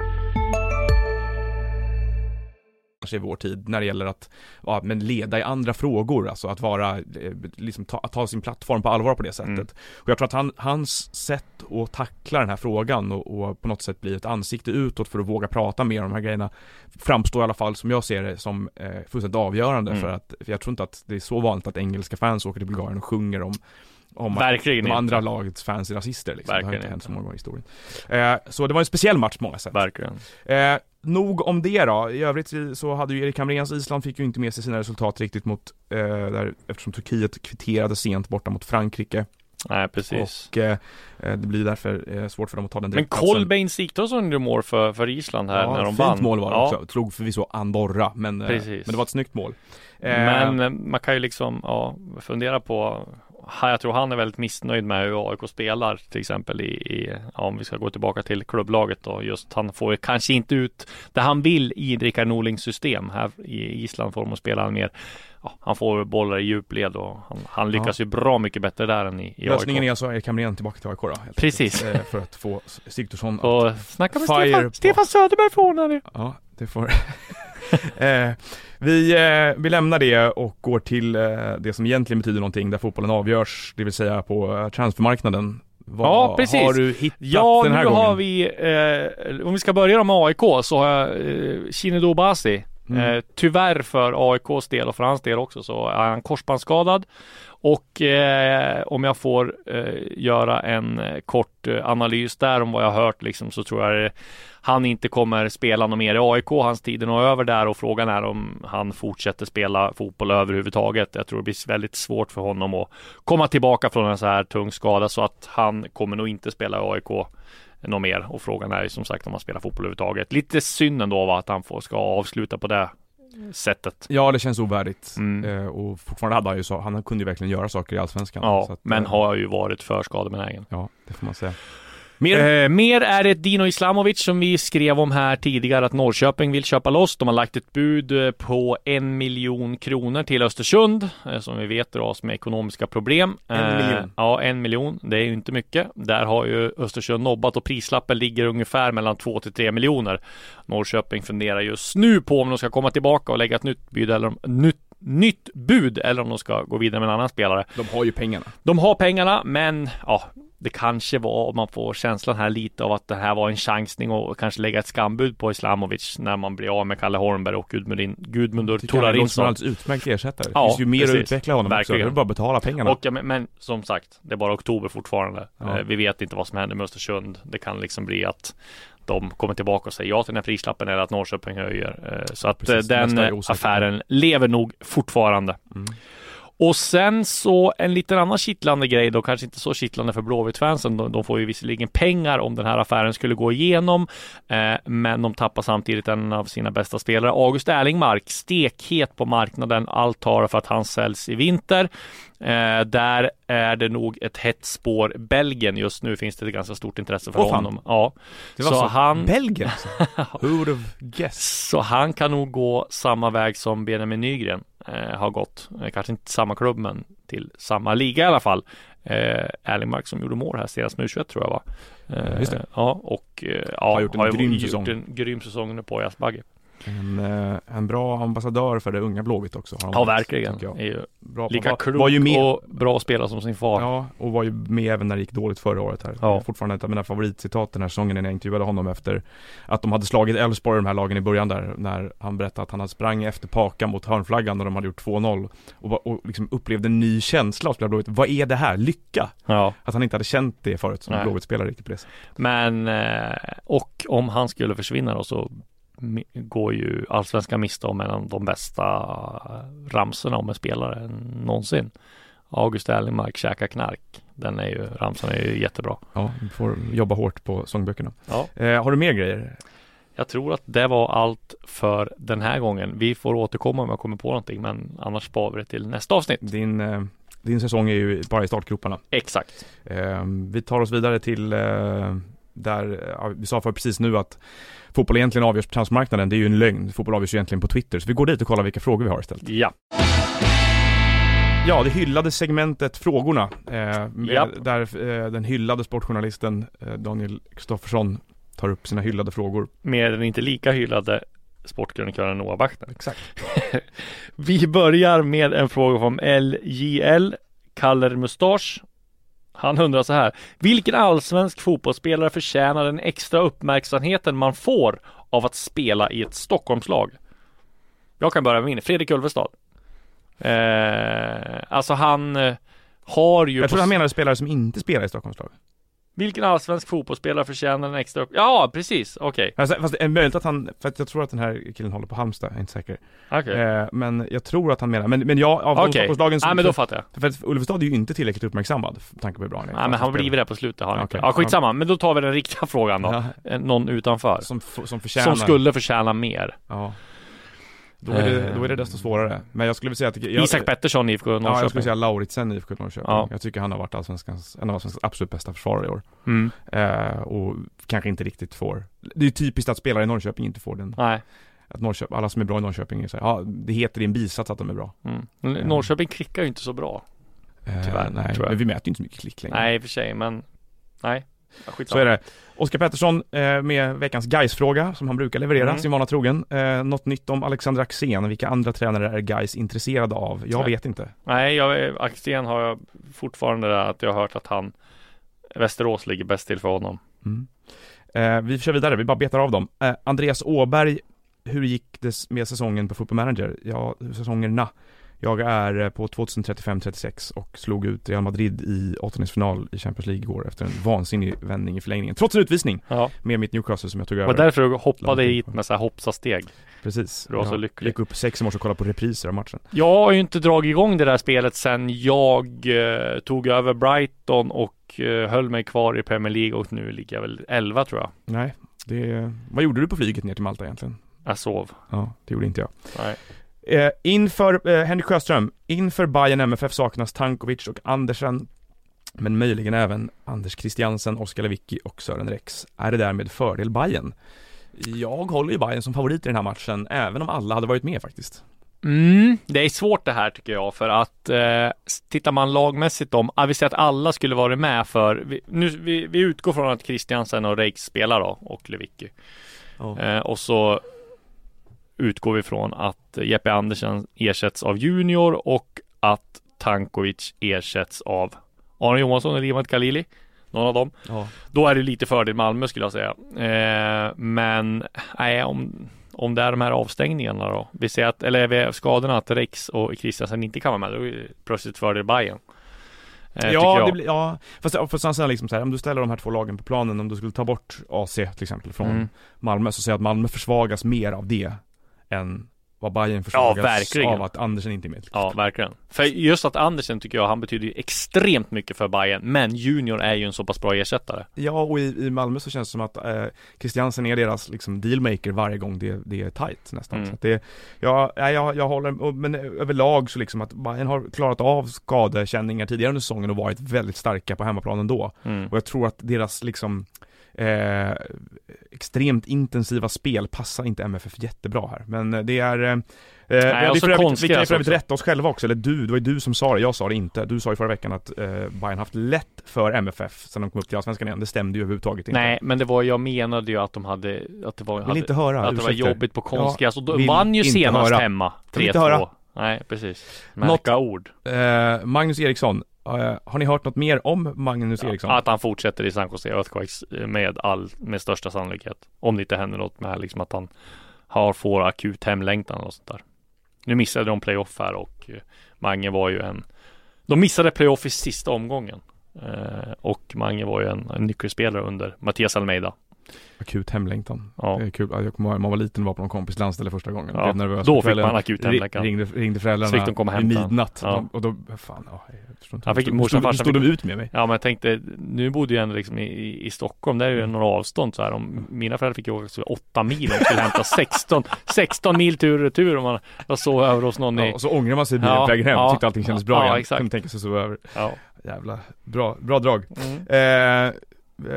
sig i vår tid när det gäller att ja, men leda i andra frågor, alltså att vara, eh, liksom ta, att ta sin plattform på allvar på det sättet. Mm. Och jag tror att han, hans sätt att tackla den här frågan och, och på något sätt bli ett ansikte utåt för att våga prata mer om de här grejerna framstår i alla fall som jag ser det som eh, fullständigt avgörande Mm. för att för jag tror inte att det är så vanligt att engelska fans åker till Bulgarien och sjunger om om Verkligen de inte. andra lagets fans är rasister liksom. det har Verkligen inte hänt så många gånger i historien. Eh, så det var en speciell match på många sätt. Verkligen. Eh, nog om det då. I övrigt så hade ju Erik Hamréns Island fick ju inte med sig sina resultat riktigt mot, eh, där, eftersom Turkiet kvitterade sent borta mot Frankrike. Nej, precis. Och eh, eh, det blir därför eh, svårt för dem att ta den Men. Kolbeinn Sigthorsson gjorde mål för, för Island här ja, när de fint vann. mål var det ja, också. Slog förvisso Andorra, men, eh, men det var ett snyggt mål. Men eh, man kan ju liksom ja, fundera på jag tror han är väldigt missnöjd med hur AIK spelar till exempel i, i ja, om vi ska gå tillbaka till klubblaget då just han får kanske inte ut det han vill i Rickard Norlings system här i Island får de att spela mer ja, han får bollar i djupled och han, han lyckas ju bra mycket bättre där än i, i Lösningen AIK. är alltså Erik Hamrén tillbaka till AIK då. Precis. eh, För att få Sigthorsson (laughs) att och snacka med Stefan, Stefan Söderberg får hon här nu. Ja, det får (laughs) eh, vi, eh, vi lämnar det och går till eh, det som egentligen betyder någonting där fotbollen avgörs, det vill säga på eh, transfermarknaden. Vad Ja, precis. har du hittat Ja, den här nu gången? har vi, eh, om vi ska börja med AIK så har jag eh, Shinedo Basi. Mm. Eh, tyvärr för AIKs del och för hans del också så är han korsbandsskadad. Och eh, om jag får eh, göra en eh, kort eh, analys där om vad jag har hört liksom så tror jag eh, han inte kommer spela något mer i AIK. Hans tid är nog över där och frågan är om han fortsätter spela fotboll överhuvudtaget. Jag tror det blir väldigt svårt för honom att komma tillbaka från en så här tung skada så att han kommer nog inte spela i AIK något mer och frågan är ju som sagt om han spelar fotboll överhuvudtaget. Lite synd ändå va, att han får, ska avsluta på det sättet. Ja, det känns ovärdigt. Mm. Eh, och fortfarande hade han ju så, han kunde ju verkligen göra saker i Allsvenskan. Ja, att, men eh, har ju varit för skadebenägen. Ja, det får man säga. Mer? Eh, mer är det Dino Islamovic som vi skrev om här tidigare att Norrköping vill köpa loss. De har lagt ett bud eh, på en miljon kronor till Östersund eh, som vi vet dras med ekonomiska problem. En Eh, miljon? Ja, en miljon. Det är ju inte mycket. Där har ju Östersund nobbat och prislappen ligger ungefär mellan 2 till 3 miljoner. Norrköping funderar just nu på om de ska komma tillbaka och lägga ett nytt bud eller om, nytt, nytt bud eller om de ska gå vidare med en annan spelare. De har ju pengarna. De har pengarna, men ja, det kanske var, om man får känslan här lite av att det här var en chansning och kanske lägga ett skambud på Islamovic när man blir av med Kalle Holmberg och Gudmundur, Gudmundur jag det låter som en Torarinsson. utmärkt ersättare. Det Ja, finns ju mer precis. att utveckla honom också. Verkligen. Det är bara att betala pengarna. Och, ja, men, men som sagt, det är bara oktober fortfarande. Ja. Eh, vi vet inte vad som händer med Östersund. Det kan liksom bli att de kommer tillbaka och säger ja till den här prislappen eller att Norrköping höjer. Eh, så att Precis, eh, den affären lever nog fortfarande. Mm. Och sen så en liten annan kittlande grej då, kanske inte så kittlande för Blåvitt-fansen. De, de får ju visserligen pengar om den här affären skulle gå igenom, eh, men de tappar samtidigt en av sina bästa spelare, August Erlingmark, stekhet på marknaden. Allt talar för att han säljs i vinter. Eh, där är det nog ett hett spår. Belgien just nu finns det ett ganska stort intresse för fan. honom. Ja, Det var så så, han- Belgien alltså. (laughs) Who would have guessed? så han kan nog gå samma väg som Benjamin Nygren eh, har gått. Eh, kanske inte samma klubb, men till samma liga i alla fall. Eh, Erlingmark som gjorde mål här senast med U21 tror jag var. Eh, Just det. Ja, och eh, ja, Har gjort en ju grym gjort säsong. en grym säsong på Ajas Bagge. En, eh, en bra ambassadör för det unga Blåvitt också. har Ja, verkligen. tycker jag. Är ju Bra lika var, klok var ju med, och bra spelare som sin far. Ja, och var ju med även när det gick dåligt förra året här. Ja. Fortfarande ett av mina favoritcitat den här säsongen när jag intervjuade honom efter att de hade slagit Elfsborg, de här lagen i början där, när han berättade att han hade sprang efter Paka mot hörnflaggan när de hade gjort 2-0 och, och liksom upplevde en ny känsla av att spela Blåvitt. Vad är det här? Lycka! Ja. Att han inte hade känt det förut som. Blåvitt-spelare riktigt på det sättet. Men, eh, och om han skulle försvinna då så går ju allsvenskan miste om en av de bästa ramsorna om en spelare någonsin. August Erlingmark käkar knark. Den är ju, ramsan är ju jättebra. Ja, vi får jobba hårt på sångböckerna. Ja. Eh, har du mer grejer? Jag tror att det var allt för den här gången. Vi får återkomma om jag kommer på någonting, men annars sparar vi det till nästa avsnitt. Din, eh, din säsong är ju bara i startgroparna. Exakt. Eh, vi tar oss vidare till eh, där, ja, vi sa för precis nu att fotboll egentligen avgörs på transfermarknaden. Det är ju en lögn. Fotboll avgörs egentligen på Twitter. Så vi går dit och kollar vilka frågor vi har istället. Ja. Ja, det hyllade segmentet Frågorna. Eh, Japp. där eh, den hyllade sportjournalisten eh, Daniel Kristoffersson tar upp sina hyllade frågor. Med den inte lika hyllade sportkrönikören Noah Bachner. Exakt. (laughs) Vi börjar med en fråga från LJL, Kaller Mustasch. Han undrar så här. Vilken allsvensk fotbollsspelare förtjänar den extra uppmärksamheten man får av att spela i ett Stockholmslag? Jag kan börja med min. Fredrik Ulvestad. Eh, alltså han eh, har ju... Jag tror han menade spelare som inte spelar i Stockholmslag. Vilken allsvensk fotbollsspelare förtjänar en extra upp... Ja, precis. Okej. Alltså, fast det är möjligt att han, för att jag tror att den här killen håller på Halmstad, jag är inte säker. Okej. Eh, men jag tror att han menar, men, men jag, av de Okej. Stockholmslagen Nej men då fattar jag. För att Ulvestad är ju inte tillräckligt uppmärksammad, med tanke på hur bra han är. Nej men han har blivit det på slutet har han Okej. inte. Ja skitsamma, men då tar vi den riktiga frågan då. Ja, Eh, Någon utanför. som, som förtjänar. Som skulle förtjäna mer. Ja. Då är, det, då är det desto svårare. Men jag skulle vilja säga att... Jag, Isak Pettersson, IFK Ja, jag skulle Norrköping. säga Lauritsen IFK Norrköping. Ja. Jag tycker han har varit allsvenskans, en av allsvenskans absolut bästa försvarare i år. Mm. Eh, och kanske inte riktigt får... Det är ju typiskt att spelare i Norrköping inte får den. Nej. Att Norrköping, alla som är bra i Norrköping är så här, ja, det heter i en bisats att de är bra. Mm. Men Norrköping klickar ju inte så bra. Eh, Tyvärr, nej, tror jag. men vi mäter ju inte så mycket klick längre. Nej i och för sig, men nej. Ja, Så är det. Oskar Pettersson eh, med veckans guys fråga som han brukar leverera, Mm. sin vana trogen. Eh, något nytt om Alexander Axén, vilka andra tränare är guys intresserade av? Jag Nej. vet inte. Nej, jag, Axén har jag fortfarande att jag har hört att han Västerås ligger bäst till för honom. Mm. Eh, vi kör vidare, vi bara betar av dem. Eh, Andreas Åberg, hur gick det med säsongen på Football Manager? Ja, säsongerna. Jag är eh, på 2035-36 och slog ut Real Madrid i åttondelsfinal i Champions League igår efter en vansinnig vändning i förlängningen. Trots en utvisning Ja, med mitt Newcastle som jag tog det över. var därför du hoppade hit med så här hoppsasteg. Precis. Du var så Jag lycklig. gick upp sex i morse och kollade på repriser av matchen. Jag har ju inte dragit igång det där spelet sen jag eh, tog över Brighton och eh, höll mig kvar i Premier League och nu ligger jag väl 11 tror jag. Nej, det... Vad gjorde du på flyget ner till Malta egentligen? Jag sov. Ja, det gjorde inte jag. Nej. Eh, inför, eh, Henrik Sjöström, inför Bayern MFF saknas Tankovic och Andersen, men möjligen även Anders Christiansen, Oskar Lewicki och Sören Rex. Är det därmed fördel Bayern? Jag håller ju Bayern som favorit i den här matchen, även om alla hade varit med faktiskt. Mm, det är svårt det här tycker jag för att eh, tittar man lagmässigt om, ah, vi säger att alla skulle vara med för, vi, nu, vi, vi utgår från att Christiansen och Reix spelar då och Lewicki. Eh, och så utgår vi från att Jeppe Andersen ersätts av Junior och att Tankovic ersätts av Arne Johansson eller Ivan Khalili. Någon av dem. Ja. Då är det lite fördel Malmö skulle jag säga. Eh, men nej, om, om det är de här avstängningarna då. Vi ser att, eller vi skadorna att Rex och Kristiansen inte kan vara med. Då är det plötsligt fördel Bayern. Eh, ja, det blir, ja, fast, fast sen, sen liksom så här, om du ställer de här två lagen på planen, om du skulle ta bort AC till exempel från Mm. Malmö, så säger jag att Malmö försvagas mer av det än vad Bayern försvagas verkligen. av att Andersen inte är med. Ja, verkligen. För just att Andersen tycker jag, han betyder extremt mycket för Bayern Men Junior är ju en så pass bra ersättare. Ja, och i, i Malmö så känns det som att eh, Christiansen är deras liksom dealmaker varje gång det, det är tight nästan. Mm. Så att det, ja, jag, jag håller, men överlag så liksom att Bayern har klarat av skadekänningar tidigare under säsongen och varit väldigt starka på hemmaplanen då. Mm. Och jag tror att deras liksom eh, extremt intensiva spel passar inte MFF jättebra här. Men det är eh, Eh, och vi, så för övrigt, vi konstgräs kan ju för övrigt rätta oss själva också, eller du, det var ju du som sa det, jag sa det inte. Du sa ju förra veckan att eh, Bayern haft lätt för MFF sen de kom upp till Allsvenskan igen. Det stämde ju överhuvudtaget inte. Nej, men det var, jag menade ju att de hade, att det var, Vill hade, inte höra att det var ursäkter. jobbigt på konstgräs och de vill vann ju senast höra. hemma. Vill inte 3-2. höra. Nej, precis. Något- Märka ord. Eh, Magnus Eriksson, eh, har ni hört något mer om Magnus Eriksson? Att han fortsätter i San Jose Earthquakes med all, med största sannolikhet. Om det inte händer något med liksom att han har, får akut hemlängtan och sånt där. Nu missade de playoff här och eh, Mange var ju en De missade playoff i sista omgången. Eh, och Mange var ju en, en nyckelspelare under Mattias Almeida. Akut hemlängtan. Ja. Det är kul. Jag kommer ihåg man var liten och var på någon kompis landställe första gången. Ja, Blev nervös då fick man akut hemlängtan. Ringde, ringde Så fick föräldrarna de komma hämta. midnatt. Ja. Och då, fan, ja, jag förstår inte. Han fick- morsan stod, stod de ut med mig? Ja men jag tänkte, nu bodde jag ändå liksom i, i, i Stockholm, där är ju några avstånd så här. Om, mina föräldrar fick ju åka så åtta mil, de skulle hämta 16, 16 mil tur och retur om man, jag sov över hos någon Ja, i, och så ångrar man sig bilen Ja, på vägen hem. ja. Tyckte allting kändes bra Ja, igen. exakt. Kunde tänka sig så över. ja. Jävla bra, bra drag. Mm. Eh,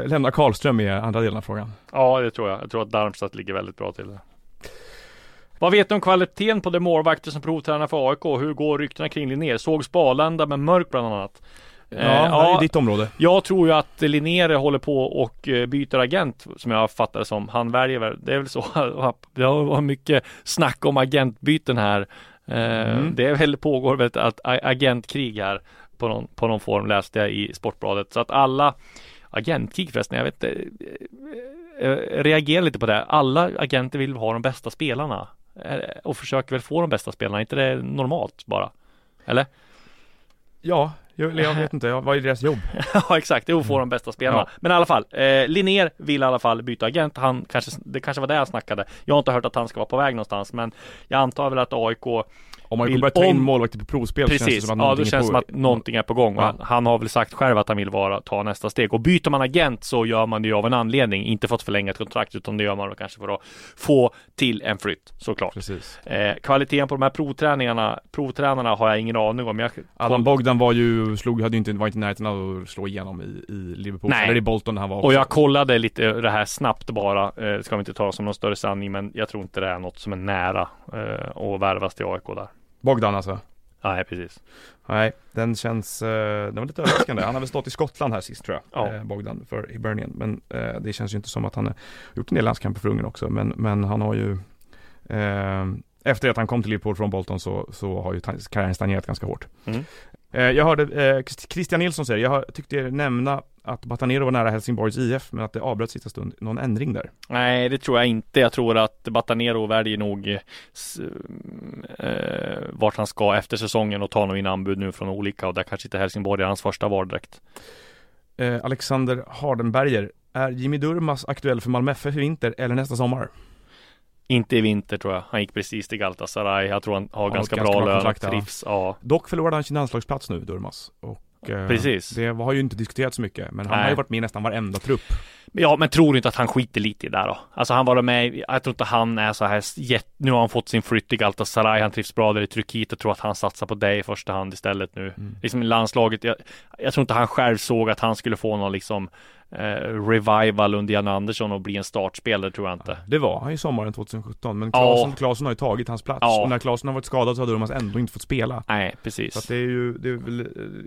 lämna Karlström i andra delen av frågan. Ja, det tror jag. Jag tror att Darmstadt ligger väldigt bra till. Vad vet du om kvaliteten på de målvakter som provtränar för AIK? Hur går ryktena kring Linnér? Såg Spalanda med Mörk bland annat. Ja, Eh, det är ditt område. Jag tror ju att Linnér håller på och eh, byter agent som jag fattar det som. Han väljer väl, det är väl så. (laughs) Det har varit mycket snack om agentbyten här. Eh, Mm. Det är väl pågår väl ett agentkrig här på någon, på någon form läste jag i Sportbladet. Så att alla agentkrig förresten, jag vet inte. eh, eh, reagerar lite på det. Alla agenter vill ha de bästa spelarna Eh, och försöker väl få de bästa spelarna. Inte det normalt bara? Eller? Ja, jag, jag vet inte, vad är deras jobb? (laughs) Ja exakt, att få de bästa spelarna. Ja. Men i alla fall, eh, Linnér vill i alla fall byta agent. Han kanske, det kanske var det han snackade. Jag har inte hört att han ska vara på väg någonstans, men jag antar väl att AIK Om man Vill- börjar ta in målvakter på provspel känns det Precis, som att ja då någonting känns som att någonting är på gång. Ja. han, han har väl sagt själv att han vill vara, ta nästa steg. Och byter man agent så gör man det ju av en anledning. Inte för att förlänga ett kontrakt utan det gör man kanske för att få till en flytt såklart. Precis. Eh, kvaliteten på de här provträningarna, provtränarna har jag ingen aning om. Jag, Adam Bogdan var ju, slog, hade ju inte, var inte i närheten av att slå igenom i, i Liverpool, Nej. eller i Bolton när han var också. Och jag kollade lite det här snabbt bara. Eh, ska vi inte ta som någon större sanning, men jag tror inte det är något som är nära eh, att värvas till AIK där. Bogdan alltså? Nej, precis. Nej, den känns, eh, den var lite överraskande. Han har väl stått i Skottland här sist tror jag, Ja. eh, Bogdan för Hibernian. Men eh, det känns ju inte som att han har gjort en del landskamper för Ungern också. Men, men han har ju, eh, efter att han kom till Liverpool från Bolton så, så har ju karriären stagnerat ganska hårt. Mm. Eh, jag hörde eh, Christ- Christian Nilsson säga, jag tyckte er nämna att Batanero var nära Helsingborgs IF, men att det avbröts sista stund. Någon ändring där? Nej, det tror jag inte. Jag tror att Batanero väljer nog eh, eh, vart han ska efter säsongen och tar nog in anbud nu från olika och där kanske inte Helsingborg är hans första val direkt. Eh, Alexander Hardenberger, är Jimmy Durmas aktuell för Malmö FF i vinter eller nästa sommar? Inte i vinter tror jag. Han gick precis till Galatasaray. Jag tror han har Ja, ganska, ganska bra bra lön, trivs. Ja, Dock förlorade han sin landslagsplats nu, Durmas. Och, eh, Precis. Det har ju inte diskuterats så mycket, men han Nej. har ju varit med i nästan varenda trupp. Ja, men tror du inte att han skiter lite i det där då? Alltså han var med, jag tror inte han är så här jätt, nu har han fått sin flytt i Galatasaray, han trivs bra där i Turkiet och tror att han satsar på det i första hand istället nu. Mm. Liksom landslaget, jag, jag tror inte han själv såg att han skulle få någon liksom eh, revival under Jan Andersson och bli en startspelare tror jag inte. Det var han ju sommaren 2017, men Ja. Claesson, Claesson har ju tagit hans plats. Ja. Och när Claesson har varit skadad så har Durmas ändå inte fått spela. Nej, precis. Så att det är ju, det är väl,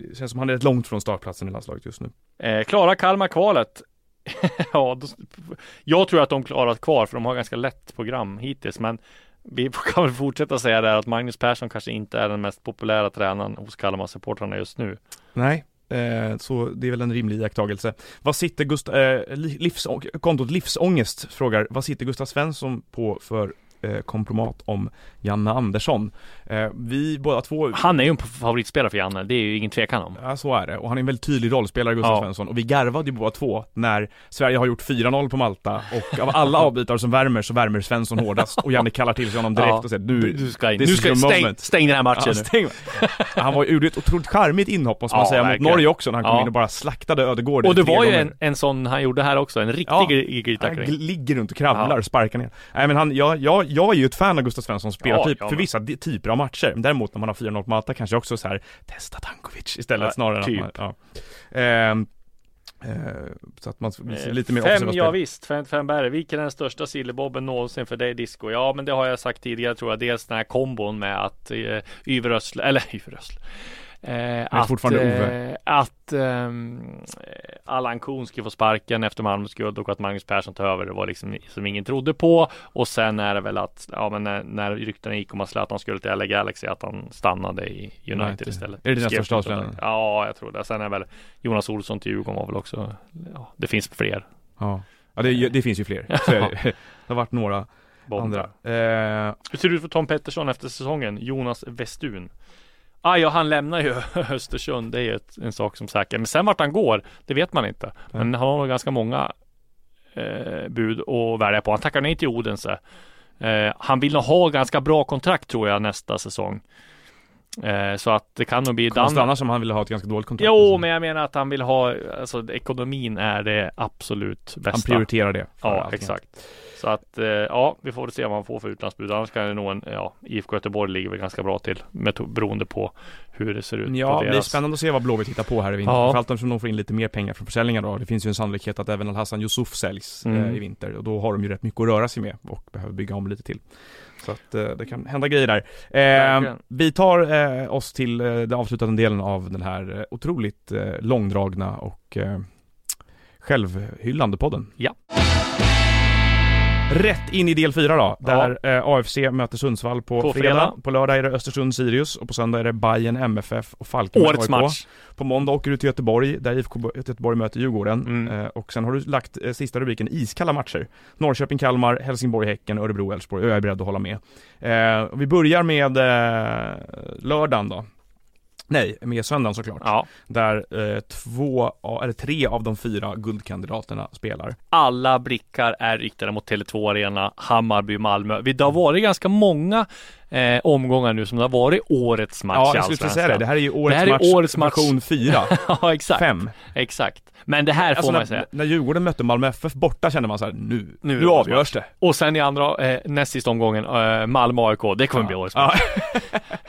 det känns som han är rätt långt från startplatsen i landslaget just nu. Eh, klarar Kalmar kvalet? (laughs) ja, då, jag tror att de klarar kvar för de har ganska lätt program hittills, men vi (laughs) kan väl fortsätta säga det här att Magnus Persson kanske inte är den mest populära tränaren hos Kalmar-supportrarna just nu. Nej, eh, så det är väl en rimlig iakttagelse. Vad sitter Gust eh, livs kontot Livsångest frågar, vad sitter Gustav Svensson på för eh, kompromat om Janne Andersson? Eh, vi båda två Han är ju en favoritspelare för Janne, det är ju ingen tvekan om. Ja så är det, och han är en väldigt tydlig rollspelare Gustav Ja. Svensson och vi garvade ju båda två när Sverige har gjort 4-0 på Malta och av alla avbytare som värmer så värmer Svensson hårdast och Janne kallar till sig honom direkt Ja. och säger du, Du ska in. Nu ska stäng, moment. stäng den här matchen Ja, nu. stäng. Han var, gjorde ett otroligt charmigt inhopp måste man Ja, säga mot. Norge också när han kom in och bara slaktade Ödegård Och det var ju en, en sån han gjorde här också, en riktig Ja. Han ligger runt och kravlar och sparkar ner. Nej men han, jag, jag, jag är ju ett fan av Gustav Svenssons spelartyp jag för vissa typer av matcher. Däremot när man har 4-0 på Malta kanske också så här testa Tankovic istället Ja, snarare typ. än att man, ja. Ehm, eh, Så att man visar lite mer Fem, offensiva ja visst, fem, fem. Vilken är den största sillebobben någonsin för dig disco? Ja, men det har jag sagt tidigare tror jag. Dels den här kombon med att eh, Yverösl, eller (laughs) Yverösl. Eh, att, fortfarande eh, att ehm, Allan Kuhn skulle få sparken efter Malmös guld och att Magnus Persson tar över. Det var liksom som ingen trodde på. Och sen är det väl att, ja men när, när ryktena gick om att Zlatan skulle till LA Galaxy, att han stannade i United United. istället. Är det dina största avslöjanden? Ja, jag tror det. Sen är väl Jonas Olsson till Djurgården var väl också, ja, det finns fler. Ja, ja det, det finns ju fler. Det. (laughs) (laughs) det har varit några bomber. andra. Eh, Hur ser det ut för Tom Pettersson efter säsongen? Jonas Westun. Ah, ja, han lämnar ju (laughs) Östersund. Det är ju ett, en sak som säker. Men sen vart han går, det vet man inte. Men han har nog ganska många eh, bud att välja på. Han tackar nej till Odense. Eh, han vill nog ha ganska bra kontrakt tror jag nästa säsong. Eh, så att det kan nog bli Konstigt Danmark. annars om han ville ha ett ganska dåligt kontrakt. Jo, men jag menar att han vill ha, alltså ekonomin är det absolut bästa. Han prioriterar det. Ja, exakt. Så att, eh, ja, vi får se vad han får för utlandsbud. Annars kan det nog en, ja, IFK Göteborg ligger väl ganska bra till. Med, beroende på hur det ser ut Ja, det deras. spännande att se vad Blåvitt hittar på här i vinter. Ja. Framförallt eftersom de får in lite mer pengar från försäljningar då. Det finns ju en sannolikhet att även Al-Hassan Yusuf säljs Mm. eh, i vinter. Och då har de ju rätt mycket att röra sig med och behöver bygga om lite till. Så att eh, det kan hända grejer där. Eh, vi tar eh, oss till eh, den avslutande delen av den här eh, otroligt eh, långdragna och eh, självhyllande podden. Ja. Rätt in i del 4 då, där eh, AFC möter Sundsvall på, På fredag. fredag. På lördag är det Östersund Sirius och på söndag är det Bayern MFF och Falkenberg Årets AIK. match. På måndag åker du till Göteborg, där IFK Bo- Göteborg möter Djurgården. Mm. Eh, och sen har du lagt eh, sista rubriken iskalla matcher. Norrköping, Kalmar, Helsingborg, Häcken, Örebro, Elfsborg. Och jag är beredd att hålla med. Eh, vi börjar med eh, lördagen då. Nej, med söndagen såklart. Ja. Där eh, två, eller tre av de fyra guldkandidaterna spelar. Alla blickar är riktade mot Tele2 Arena, Hammarby, Malmö. Det har varit ganska många eh, omgångar nu som det har varit årets match Ja, jag skulle precis säga det. Det här är ju årets Det här är match, årets match. version 4. (laughs) ja, exakt. Fem. Exakt. Men det här får Alltså man när, säga. när Djurgården mötte Malmö FF borta kände man så här: nu, Nu nu, är avgörs det. Och sen i andra, eh, näst sista omgången, eh, Malmö AIK. Det kommer bli årets match.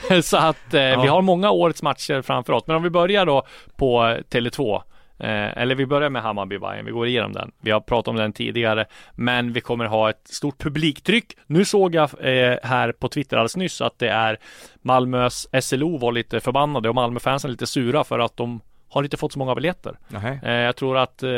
Ja. (laughs) Så att eh, vi Ja. har många årets matcher framför oss. Men om vi börjar då på eh, Tele2. Eh, eller vi börjar med Hammarby Bayern. Vi går igenom den. Vi har pratat om den tidigare, men vi kommer ha ett stort publiktryck. Nu såg jag eh, här på Twitter alldeles nyss att det är Malmös SLO var lite förbannade och Malmöfansen lite sura för att de har inte fått så många biljetter. Eh, jag tror att eh,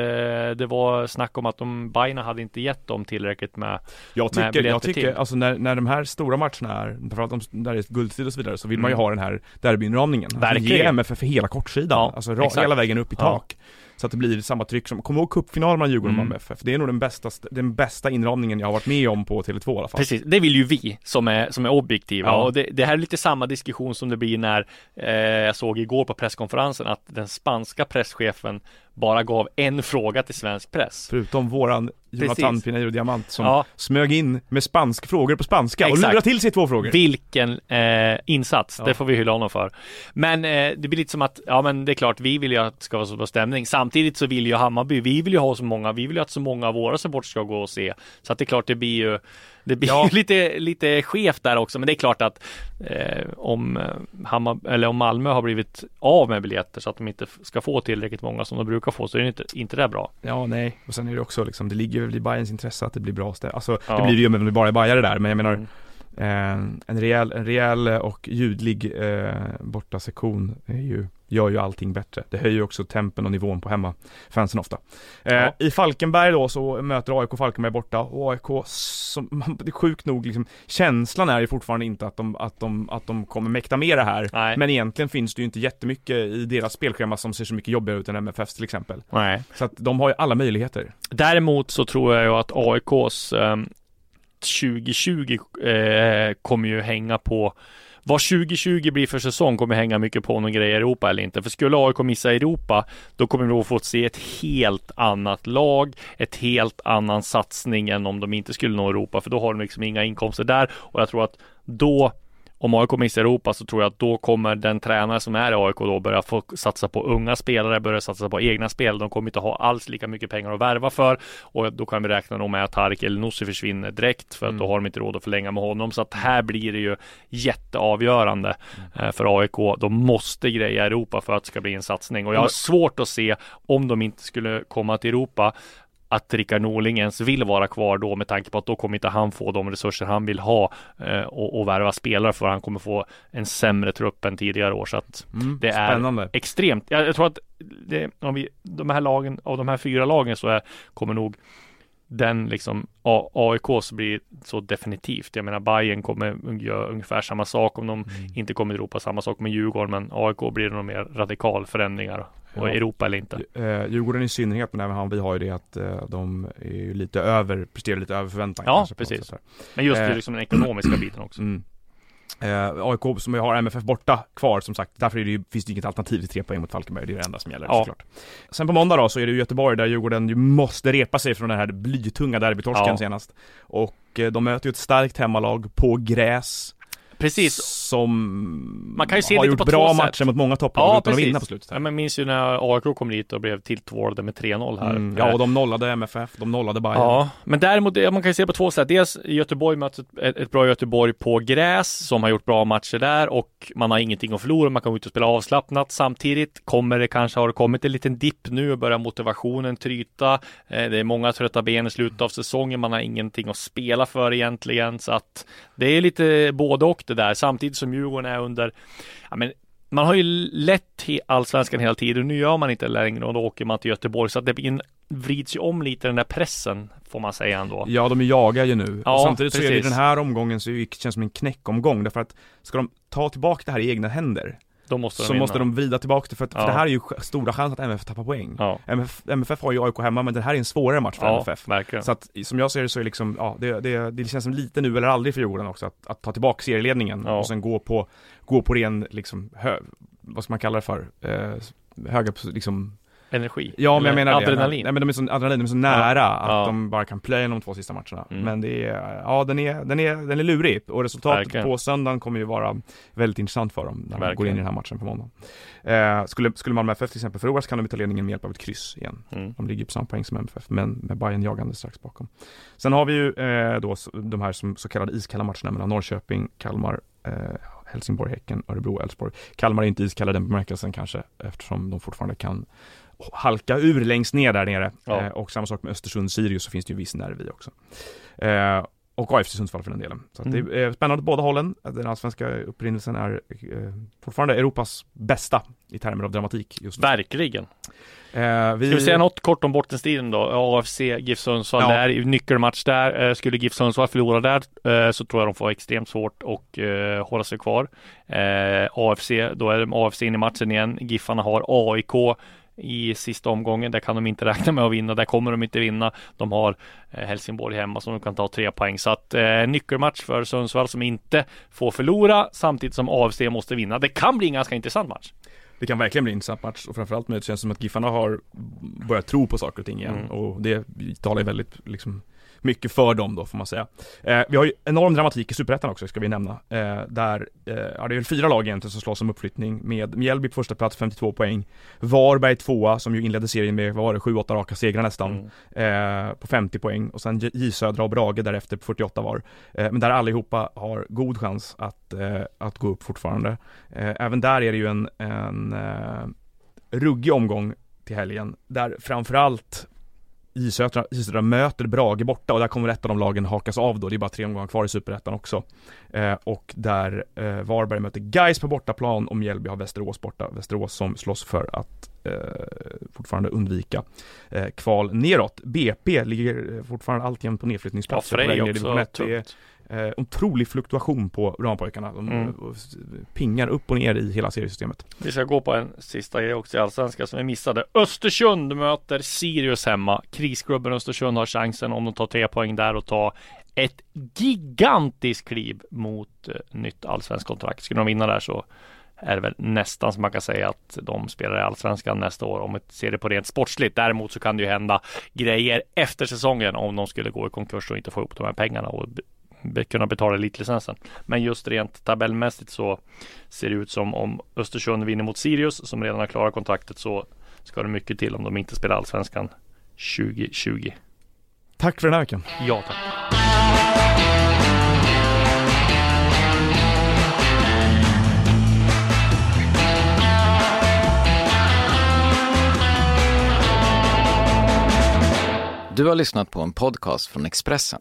det var snack om att de Bayern hade inte gett dem tillräckligt med Jag med tycker, biljetter jag tycker till. alltså när, när de här stora matcherna är, framförallt de, där det är guldstrid och så vidare, så vill man ju Mm. ha den här derbyinramningen. Alltså, Verkligen. ge MFF för hela kortsidan, Ja, alltså ra, hela vägen upp i Ja. tak. Så att det blir samma tryck som, kom ihåg cupfinalen mellan Djurgården och Mm. Malmö FF. Det är nog den bästa, den bästa inramningen jag har varit med om på Tele2 i alla fall. Precis, det vill ju vi som är, som är objektiva Ja. och det, det här är lite samma diskussion som det blir när eh, jag såg igår på presskonferensen att den spanska presschefen bara gav en fråga till svensk press. Förutom våran Jonathan. Pinheiro Diamant som Ja. smög in med spansk frågor på spanska och Exakt. lurade till sig två frågor. Vilken eh, insats, Ja. det får vi hylla honom för. Men eh, det blir lite som att, ja men det är klart, vi vill ju att det ska vara så bra stämning. Samtidigt så vill ju Hammarby, vi vill ju ha så många, vi vill ju att så många av våra supportrar ska gå och se. Så att det är klart, det blir ju det blir Ja. lite, lite skevt där också, men det är klart att eh, om, eh, Hammar, eller om Malmö har blivit av med biljetter så att de inte ska få tillräckligt många som de brukar få så är det inte, inte det bra. Ja, nej. Och sen är det också liksom, det ligger väl i Bayerns intresse att det blir bra ställ. Alltså, Ja. det blir det ju om det bara är bajare där, men jag menar Mm. eh, en rejäl, en rejäl och ljudlig eh, borta sektion är ju, gör ju allting bättre. Det höjer också tempen och nivån på hemmafansen ofta. Eh, Ja. I Falkenberg då så möter AIK Falkenberg borta och AIK, som, man- (laughs) det är sjukt nog liksom, känslan är ju fortfarande inte att de, att de, att de kommer mäkta med det här. Nej. Men egentligen finns det ju inte jättemycket i deras spelschema som ser så mycket jobbigare ut än MFFs till exempel. Nej. Så att de har ju alla möjligheter. Däremot så tror jag ju att AIKs eh, 2020 eh, kommer ju hänga på vad 2020 blir för säsong kommer hänga mycket på om de grejer i Europa eller inte. För skulle AIK missa Europa, då kommer vi att få se ett helt annat lag, ett helt annan satsning än om de inte skulle nå Europa, för då har de liksom inga inkomster där. Och jag tror att då om AIK missar Europa så tror jag att då kommer den tränare som är i AIK då börja få satsa på unga spelare, börja satsa på egna spel. De kommer inte ha alls lika mycket pengar att värva för och då kan vi räkna nog med att Tarik El Nossi försvinner direkt för att Mm. då har de inte råd att förlänga med honom. Så att här blir det ju jätteavgörande Mm. för AIK. De måste greja Europa för att det ska bli en satsning och jag har svårt att se om de inte skulle komma till Europa att Rickard Norling ens vill vara kvar då med tanke på att då kommer inte han få de resurser han vill ha eh, och, och värva spelare för han kommer få en sämre trupp än tidigare år så att Mm, det är Spännande. extremt. Jag, jag tror att det, om vi, de här lagen, av de här fyra lagen så är, kommer nog den liksom AIKs blir så definitivt. Jag menar Bayern kommer göra ungefär samma sak om de Mm. inte kommer till Europa, samma sak med Djurgården, men AIK blir det nog mer radikal förändringar och Ja. Europa eller inte. Eh, Djurgården i synnerhet, men även han, vi har ju det att eh, de är ju lite över, presterar lite över förväntan Ja, kanske precis. sätt Men just Eh. liksom den ekonomiska biten också. Mm. Eh, AIK som har MFF borta kvar som sagt, därför är det ju, finns det inget alternativ till tre poäng mot Falkenberg, det är det enda som gäller Ja. såklart. Sen på måndag då så är det ju Göteborg där Djurgården ju måste repa sig från den här blytunga derbytorsken Ja. senast. Och eh, de möter ju ett starkt hemmalag på gräs. Precis. Som Man kan ju se har lite gjort på bra två matcher sätt. mot många topplag utan att vinna på slutet. Ja, Här. men minns ju när AIK kom dit och blev tilltvålade med 3-0 här. Mm, ja, och de nollade MFF, de nollade Bayern. Ja, men däremot, ja, man kan ju se på två sätt. Dels Göteborg möter ett, ett, ett bra Göteborg på gräs som har gjort bra matcher där och man har ingenting att förlora. Man kan gå ut och spela avslappnat. Samtidigt kommer det kanske, har det kommit en liten dipp nu och börjar motivationen tryta. Eh, det är många trötta ben i slutet av säsongen. Man har ingenting att spela för egentligen. Så att det är lite både och det där. Samtidigt som Djurgården är under, ja men man har ju lett allsvenskan hela tiden. Nu gör man inte längre och då åker man till Göteborg. Så att det blir en, vrids ju om lite den där pressen får man säga ändå. Ja, de jagar ju nu. Ja, och samtidigt så är det precis. den här omgången så det, känns som en knäckomgång. Därför att ska de ta tillbaka det här i egna händer Då måste de så vinna. måste de vrida tillbaka det. För, att, för Ja. det här är ju stora chans att MFF tappar poäng. Ja, MFF, MFF har ju AIK hemma, men det här är en svårare match för ja MFF. verkligen. Så att som jag ser det så är liksom, ja, det, det, det känns som lite nu eller aldrig för Djurgården också att, att ta tillbaka serieledningen och sen gå på, gå på ren, liksom, hö, vad ska man kalla det för? Eh, höga, liksom Energi. Ja men jag menar adrenalin. det. Nej men de är så, adrenalin, de är så nära att Ja. de bara kan plöja de två sista matcherna. Mm. Men det är, ja den är, den är, den är lurig. Och resultatet Verkligen. på söndagen kommer ju vara väldigt intressant för dem när de går Verkligen. in i den här matchen på måndag. Eh, skulle, skulle Malmö FF till exempel förlora så kan de ta ledningen med hjälp av ett kryss igen. Mm. De ligger på samma poäng som MFF, men med Bayern jagande strax bakom. Sen har vi ju eh, då de här som, så kallade iskalla matcherna mellan Norrköping, Kalmar, eh, Helsingborg, Häcken, Örebro, Elfsborg. Kalmar är inte iskalla den bemärkelsen kanske, eftersom de fortfarande kan halka ur längst ner där nere. Ja. Eh, och samma sak med Östersund, Sirius så finns det ju viss nerv i också. Eh, och AFC Sundsvall för den delen. Så att Mm. det är spännande på båda hållen. Den allsvenska upprinnelsen är eh, fortfarande Europas bästa i termer av dramatik just nu. Verkligen. Eh, vi, Ska vi säga något kort om bottenstriden då? AFC, GIF Sundsvall, Ja. det är ju nyckelmatch där. Eh, Skulle GIF Sundsvall förlora där eh, så tror jag de får extremt svårt och eh, hålla sig kvar. Eh, AFC, då är de AFC in i matchen igen. Giffarna har AIK i sista omgången. Där kan de inte räkna med att vinna. Där kommer de inte vinna. De har eh, Helsingborg hemma som de kan ta tre poäng. Så att eh, nyckelmatch för Sundsvall som inte får förlora samtidigt som AFC måste vinna. Det kan bli en ganska intressant match. Det kan verkligen bli en intressant match och framförallt med det känns som att Giffarna har börjat tro på saker och ting igen Mm. och det talar ju väldigt liksom mycket för dem då får man säga. Eh, vi har ju enorm dramatik i Superettan också ska vi nämna. Eh, där, eh, ja det är väl fyra lag egentligen som slåss om uppflyttning med Mjällby på första plats 52 poäng. Varberg tvåa som ju inledde serien med, vad var det, 7-8 raka segrar nästan. Mm. Eh, på 50 poäng och sen J Södra och Brage därefter på 48 var. Eh, men där allihopa har god chans att, eh, att gå upp fortfarande. Eh, även där är det ju en, en ruggig omgång till helgen där framförallt J Södra möter Brage borta och där kommer ett av de lagen hakas av då. Det är bara tre omgångar kvar i Superettan också. Eh, och där eh, Varberg möter Gais på bortaplan och Mjällby har Västerås borta. Västerås som slåss för att eh, fortfarande undvika eh, kval neråt. BP ligger fortfarande alltjämt på Ja, nedflyttningsplatser på i division också 1. Eh, otrolig fluktuation på Ramapojkarna. De Mm. eh, pingar upp och ner i hela seriesystemet. Vi ska gå på en sista grej också i Allsvenskan som vi missade. Östersund möter Sirius hemma. Krisklubben Östersund har chansen om de tar tre poäng där och ta ett gigantiskt kliv mot eh, nytt allsvenskt kontrakt. Skulle de vinna där så är det väl nästan som man kan säga att de spelar i Allsvenskan nästa år om vi ser det på rent sportsligt. Däremot så kan det ju hända grejer efter säsongen om de skulle gå i konkurs och inte få ihop de här pengarna och kunna betala elitlicensen. Men just rent tabellmässigt så ser det ut som om Östersund vinner mot Sirius som redan har klarat kontraktet så ska det mycket till om de inte spelar Allsvenskan 2020. Tack för den här veckan. Ja tack. Du har lyssnat på en podcast från Expressen.